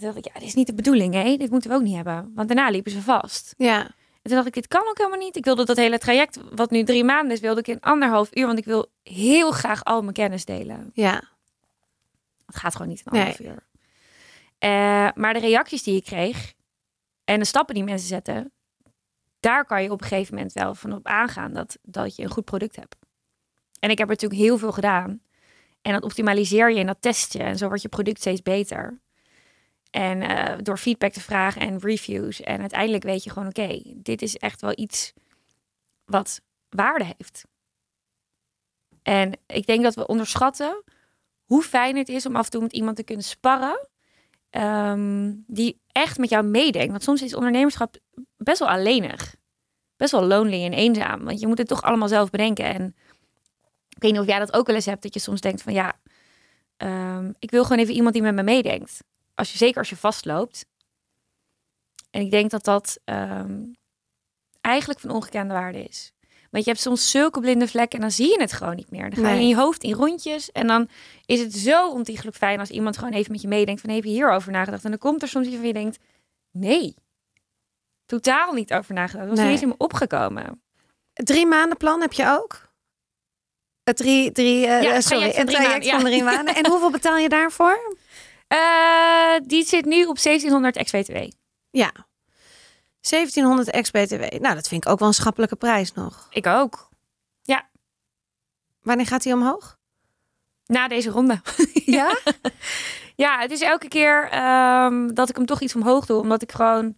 toen dacht ik, ja, dit is niet de bedoeling, hè? Dit moeten we ook niet hebben. Want daarna liepen ze vast. Ja. En toen dacht ik, dit kan ook helemaal niet. Ik wilde dat hele traject, wat nu drie maanden is, wilde ik in anderhalf uur. Want ik wil heel graag al mijn kennis delen. Ja. Het gaat gewoon niet in anderhalf uur. Eh, maar de reacties die ik kreeg en de stappen die mensen zetten, daar kan je op een gegeven moment wel van op aangaan dat, dat je een goed product hebt. En ik heb er natuurlijk heel veel gedaan. En dat optimaliseer je en dat test je. En zo wordt je product steeds beter. En eh, door feedback te vragen en reviews. En uiteindelijk weet je gewoon, oké, dit is echt wel iets wat waarde heeft. En ik denk dat we onderschatten hoe fijn het is om af en toe met iemand te kunnen sparren. ehm, die echt met jou meedenkt. Want soms is ondernemerschap best wel alleenig. Best wel lonely en eenzaam. Want je moet het toch allemaal zelf bedenken. En ik weet niet of jij dat ook wel eens hebt. Dat je soms denkt van ja, ehm, ik wil gewoon even iemand die met me meedenkt. Als je, zeker als je vastloopt. En ik denk dat dat ehm, eigenlijk van ongekende waarde is. Want je hebt soms zulke blinde vlekken en dan zie je het gewoon niet meer. Dan ga je Nee. in je hoofd in rondjes. En dan is het zo ontiegelijk fijn als iemand gewoon even met je meedenkt. Van heb je hierover nagedacht? En dan komt er soms iets van je denkt, nee. Totaal niet over nagedacht. Dat was Nee. niet in me opgekomen. Drie maanden plan heb je ook? Het drie, drie, eh, Ja, eh, het sorry, van drie traject maanden, van ja. drie maanden. En hoeveel betaal je daarvoor? Eh, die zit nu op 1700 ex-BTW. Ja. 1700 ex-BTW. Nou, dat vind ik ook wel een schappelijke prijs nog. Ik ook. Wanneer gaat die omhoog? Na deze ronde. Ja? Ja, het is elke keer ehm, dat ik hem toch iets omhoog doe. Omdat ik gewoon...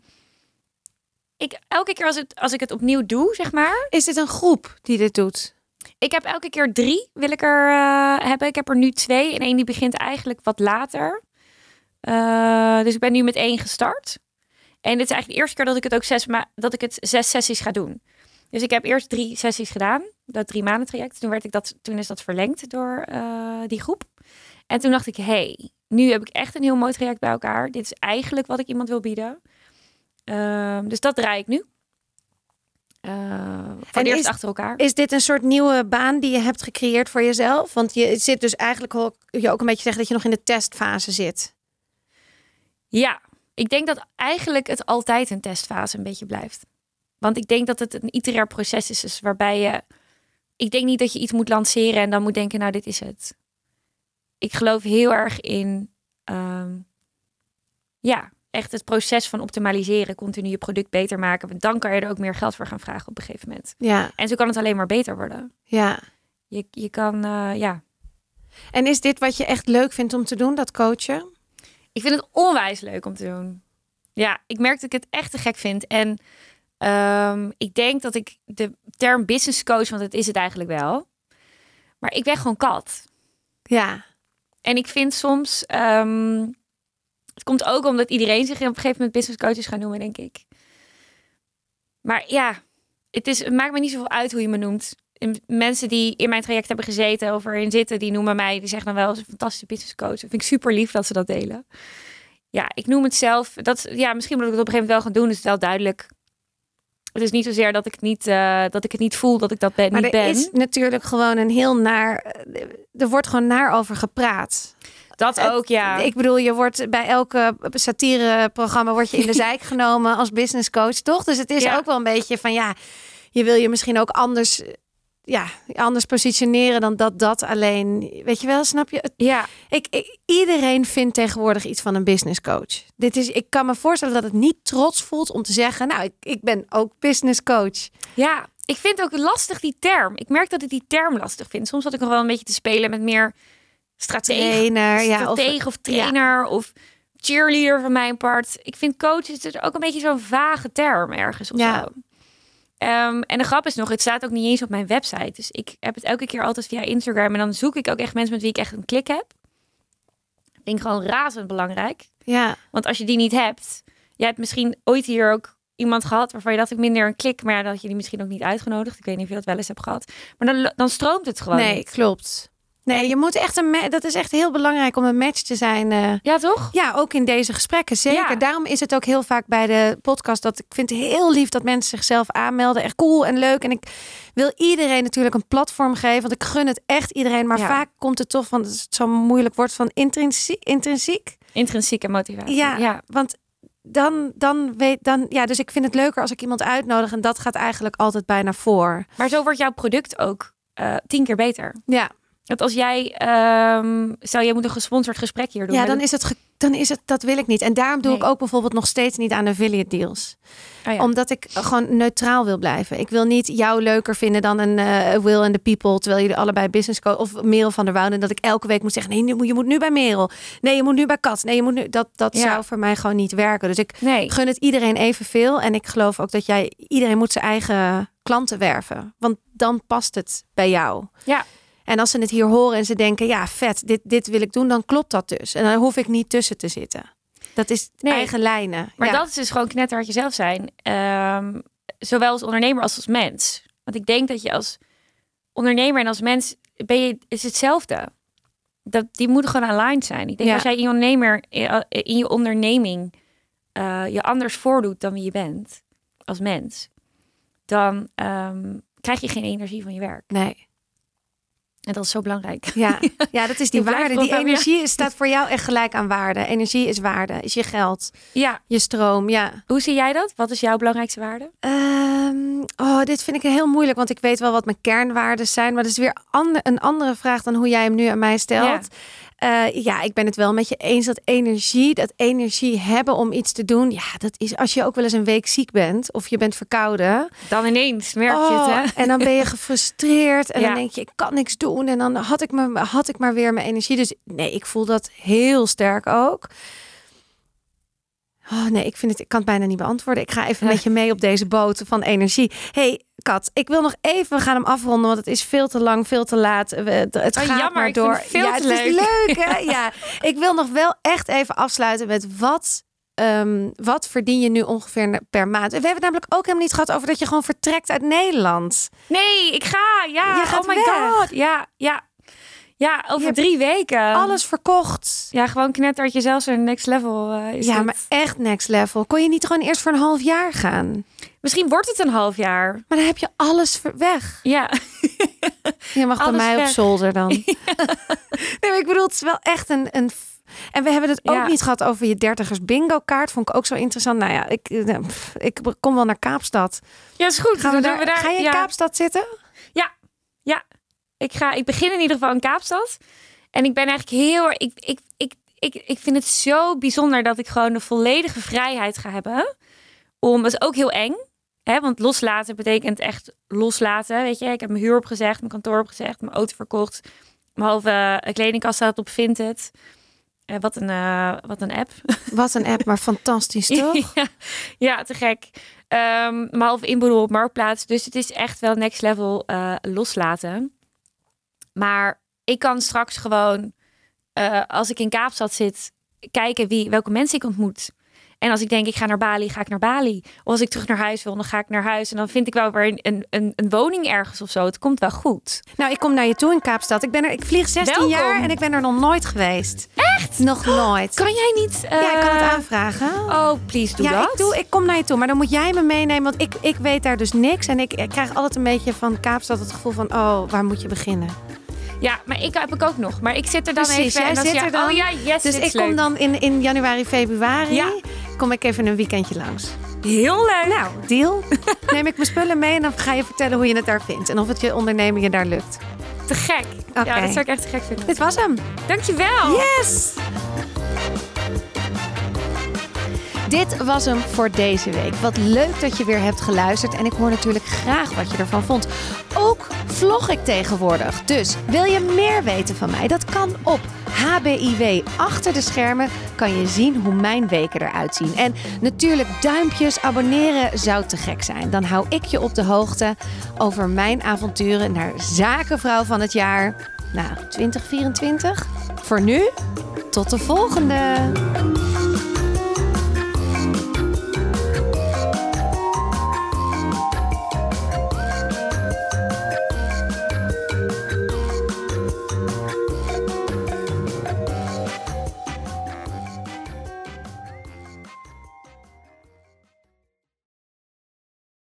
Ik, elke keer als, het, als ik het opnieuw doe, zeg maar... Is dit een groep die dit doet? Ik heb elke keer drie wil ik er eh, hebben. Ik heb er nu twee. En één die begint eigenlijk wat later. Eh, dus ik ben nu met één gestart. En dit is eigenlijk de eerste keer dat ik het ook zes, dat ik het zes sessies ga doen. Dus ik heb eerst drie sessies gedaan. Dat drie maanden traject. Toen, werd ik dat, toen is dat verlengd door eh, die groep. En toen dacht ik, hey, nu heb ik echt een heel mooi traject bij elkaar. Dit is eigenlijk wat ik iemand wil bieden. Ehm, dus dat draai ik nu. Voor En eerst is- achter elkaar. Is dit een soort nieuwe baan die je hebt gecreëerd voor jezelf? Want je zit dus eigenlijk ook, je ook een beetje zeggen dat je nog in de testfase zit. Ja, ik denk dat eigenlijk het altijd een testfase een beetje blijft. Want ik denk dat het een iterair proces is, dus waarbij je... Ik denk niet dat je iets moet lanceren en dan moet denken, nou, dit is het. Ik geloof heel erg in, ehm, ja, echt het proces van optimaliseren, continu je product beter maken. Want dan kan je er ook meer geld voor gaan vragen op een gegeven moment. Ja, En zo kan het alleen maar beter worden. ja. Je, je kan, eh, ja, En is dit wat je echt leuk vindt om te doen, dat coachen? Ik vind het onwijs leuk om te doen. Ja, ik merk dat ik het echt te gek vind. En ehm, ik denk dat ik de term business coach, want dat is het eigenlijk wel. Maar ik ben gewoon kat. Ja, En ik vind soms, ehm, het komt ook omdat iedereen zich op een gegeven moment business coach is gaan noemen, denk ik. Maar ja, het, is, het maakt me niet zoveel uit hoe je me noemt. En mensen die in mijn traject hebben gezeten of erin zitten, die noemen mij, die zeggen dan wel eens een fantastische business coach. Dat vind ik super lief dat ze dat delen. Ja, ik noem het zelf. Dat, ja, misschien moet ik het op een gegeven moment wel gaan doen, dus het is wel duidelijk. Het is niet zozeer dat ik, niet, eh, dat ik het niet voel dat ik dat ben, maar niet er ben. is natuurlijk gewoon een heel naar... Er wordt gewoon naar over gepraat. dat ook, ja. Ik bedoel, je wordt bij elke satireprogramma word je in de zijk genomen als business coach, toch? Dus het is Ja. ook wel een beetje van ja, je wil je misschien ook anders, ja, anders positioneren dan dat dat alleen. Weet je wel, snap je? Ja, Ik, ik, iedereen vindt tegenwoordig iets van een business coach. Dit is, ik kan me voorstellen dat het niet trots voelt om te zeggen, nou, ik, ik ben ook business coach. Ja, ik vind ook lastig die term. Ik merk dat ik die term lastig vind. Soms had ik nog wel een beetje te spelen met meer stratege, Trainer, ja, of- of, trainer of cheerleader van mijn part. Ik vind coach is dus ook een beetje zo'n vage term ergens of Ja. zo. Ehm, en de grap is nog, het staat ook niet eens op mijn website. Dus ik heb het elke keer altijd via Instagram. En dan zoek ik ook echt mensen met wie ik echt een klik heb. Ik denk gewoon razend belangrijk. Ja, Want als je die niet hebt, jij hebt misschien ooit hier ook iemand gehad waarvan je dacht ik minder een klik, maar ja, had je die misschien ook niet uitgenodigd. Ik weet niet of je dat wel eens hebt gehad. Maar dan, dan stroomt het gewoon nee, niet. klopt. Nee, je moet echt een, dat is echt heel belangrijk om een match te zijn. eh, Ja, toch? Ja, ook in deze gesprekken. Zeker. Ja. Daarom is het ook heel vaak bij de podcast dat ik vind het heel lief dat mensen zichzelf aanmelden. Echt cool en leuk. En ik wil iedereen natuurlijk een platform geven. Want ik gun het echt iedereen. Maar Ja. vaak komt het toch van, dat is zo'n moeilijk woord van intrinsiek. intrinsiek. Intrinsieke motivatie. Ja, ja. want dan, dan weet dan, ja, dus ik vind het leuker als ik iemand uitnodig. En dat gaat eigenlijk altijd bijna voor. Maar zo wordt jouw product ook eh, tien keer beter. Ja, Want als jij, ehm stel jij moet een gesponsord gesprek hier doen. ja dan is het, dan is het, dat wil ik niet. En daarom doe ik ook bijvoorbeeld nog steeds niet aan affiliate deals. Oh ja. Omdat ik gewoon neutraal wil blijven. Ik wil niet jou leuker vinden dan een eh, Will and the People. Terwijl jullie allebei business coach of Merel van der Wouden. Dat ik elke week moet zeggen: nee, je moet nu bij Merel. Nee, je moet nu bij Kat. Nee, je moet nu. Dat, dat Ja. zou voor mij gewoon niet werken. Dus ik nee. gun het iedereen evenveel. En ik geloof ook dat jij iedereen moet zijn eigen klanten werven. Want dan past het bij jou. Ja. En als ze het hier horen en ze denken: ja, vet, dit, dit wil ik doen, dan klopt dat dus. En dan hoef ik niet tussen te zitten. Dat is Nee. eigen lijnen. Maar Ja. dat is dus gewoon knetterhard jezelf zijn. Ehm, zowel als ondernemer als als mens. Want ik denk dat je als ondernemer en als mens ben je, is hetzelfde. Dat, die moeten gewoon aligned zijn. Ik denk Ja. als jij in je ondernemer in je onderneming eh, je anders voordoet dan wie je bent als mens, dan ehm, krijg je geen energie van je werk. Nee. En dat is zo belangrijk. Ja, ja dat is die waarde. Die energie staat voor jou echt gelijk aan waarde. Energie is waarde, is je geld, Ja, je stroom. Ja. hoe zie jij dat? Wat is jouw belangrijkste waarde? Ehm, oh, dit vind ik heel moeilijk, want ik weet wel wat mijn kernwaarden zijn. Maar dat is weer ander, een andere vraag dan hoe jij hem nu aan mij stelt. Ja. Ja, ik ben het wel met je eens dat energie, dat energie hebben om iets te doen. Ja, dat is als je ook wel eens een week ziek bent of je bent verkouden. Dan ineens merk je Oh, het, hè? En dan ben je gefrustreerd en Ja. dan denk je, ik kan niks doen. En dan had ik, me, had ik maar weer mijn energie. Dus nee, ik voel dat heel sterk ook. Oh nee, ik, vind het, ik kan het bijna niet beantwoorden. Ik ga even met je mee op deze boot van energie. hey, Kat, ik wil nog even, we gaan hem afronden, want het is veel te lang, veel te laat. We, het Oh, gaat jammer, maar door. het veel ja, het is leuk. leuk, hè? Ja, ik wil nog wel echt even afsluiten met wat Ehm, wat verdien je nu ongeveer per maand? We hebben het namelijk ook helemaal niet gehad over dat je gewoon vertrekt uit Nederland. Nee, ik ga. Ja, Je gaat oh my weg. god. Ja, ja. Ja, over drie weken. Alles verkocht. Ja, gewoon knettert jezelf zo'n next level. eh, is Ja, dit. maar echt next level. Kon je niet gewoon eerst voor een half jaar gaan? Misschien wordt het een half jaar. Maar dan heb je alles weg. Ja. Je mag bij mij op zolder dan. nee, maar ik bedoel, het is wel echt een... een en we hebben het ook Ja. niet gehad over je dertigers bingo kaart. Vond ik ook zo interessant. Nou ja, ik, eh, ik kom wel naar Kaapstad. Ja, is goed. Gaan we Dan doen daar, ga je in ja. Kaapstad zitten? Ik, ga, ik begin in ieder geval in Kaapstad. En ik ben eigenlijk heel... Ik, ik, ik, ik, ik vind het zo bijzonder dat ik gewoon de volledige vrijheid ga hebben. Om, dat is ook heel eng. Hè? Want loslaten betekent echt loslaten. Weet je, ik heb mijn huur opgezegd, mijn kantoor opgezegd, mijn auto verkocht. Mijn halve eh, kledingkast staat op Vinted. Eh, wat, een, eh, wat een app. Wat een app, maar fantastisch, toch? ja, ja, te gek. Ehm mijn halve inboedel op Marktplaats. Dus het is echt wel next level loslaten. Maar ik kan straks gewoon, eh, als ik in Kaapstad zit, kijken wie, welke mensen ik ontmoet. En als ik denk, ik ga naar Bali, ga ik naar Bali. Of als ik terug naar huis wil, dan ga ik naar huis. En dan vind ik wel weer een, een, een, woning ergens of zo. Het komt wel goed. Nou, ik kom naar je toe in Kaapstad. Ik, ben er, ik vlieg 16 Welkom. jaar en ik ben er nog nooit geweest. Echt? Nog nooit. Kan jij niet... Ja, ik kan het eh, aanvragen. Oh, please, doe ja, dat. ik, doe, ik kom naar je toe, maar dan moet jij me meenemen. Want ik, ik weet daar dus niks. En ik, ik krijg altijd een beetje van Kaapstad het gevoel van... oh, waar moet je beginnen? Ja, maar ik heb ik ook nog. Maar ik zit er dan Precies, even. jij en dan zit ja, er dan. Oh ja, yes, Dus ik kom dan in, in januari, februari... Ja. kom ik even een weekendje langs. Heel leuk. Nou, deal. Neem ik mijn spullen mee en dan ga je vertellen hoe je het daar vindt. En of het je onderneming je daar lukt. Te gek. Ja, dat zou ik echt te gek vinden. Dit was hem. Dankjewel. Yes! Dit was hem voor deze week. Wat leuk dat je weer hebt geluisterd. En ik hoor natuurlijk graag wat je ervan vond. Ook vlog ik tegenwoordig. Dus wil je meer weten van mij? Dat kan op HBIW. Achter de schermen kan je zien hoe mijn weken eruit zien. En natuurlijk duimpjes, abonneren zou te gek zijn. Dan hou ik je op de hoogte over mijn avonturen naar zakenvrouw van het jaar. Nou, 2024. Voor nu, tot de volgende!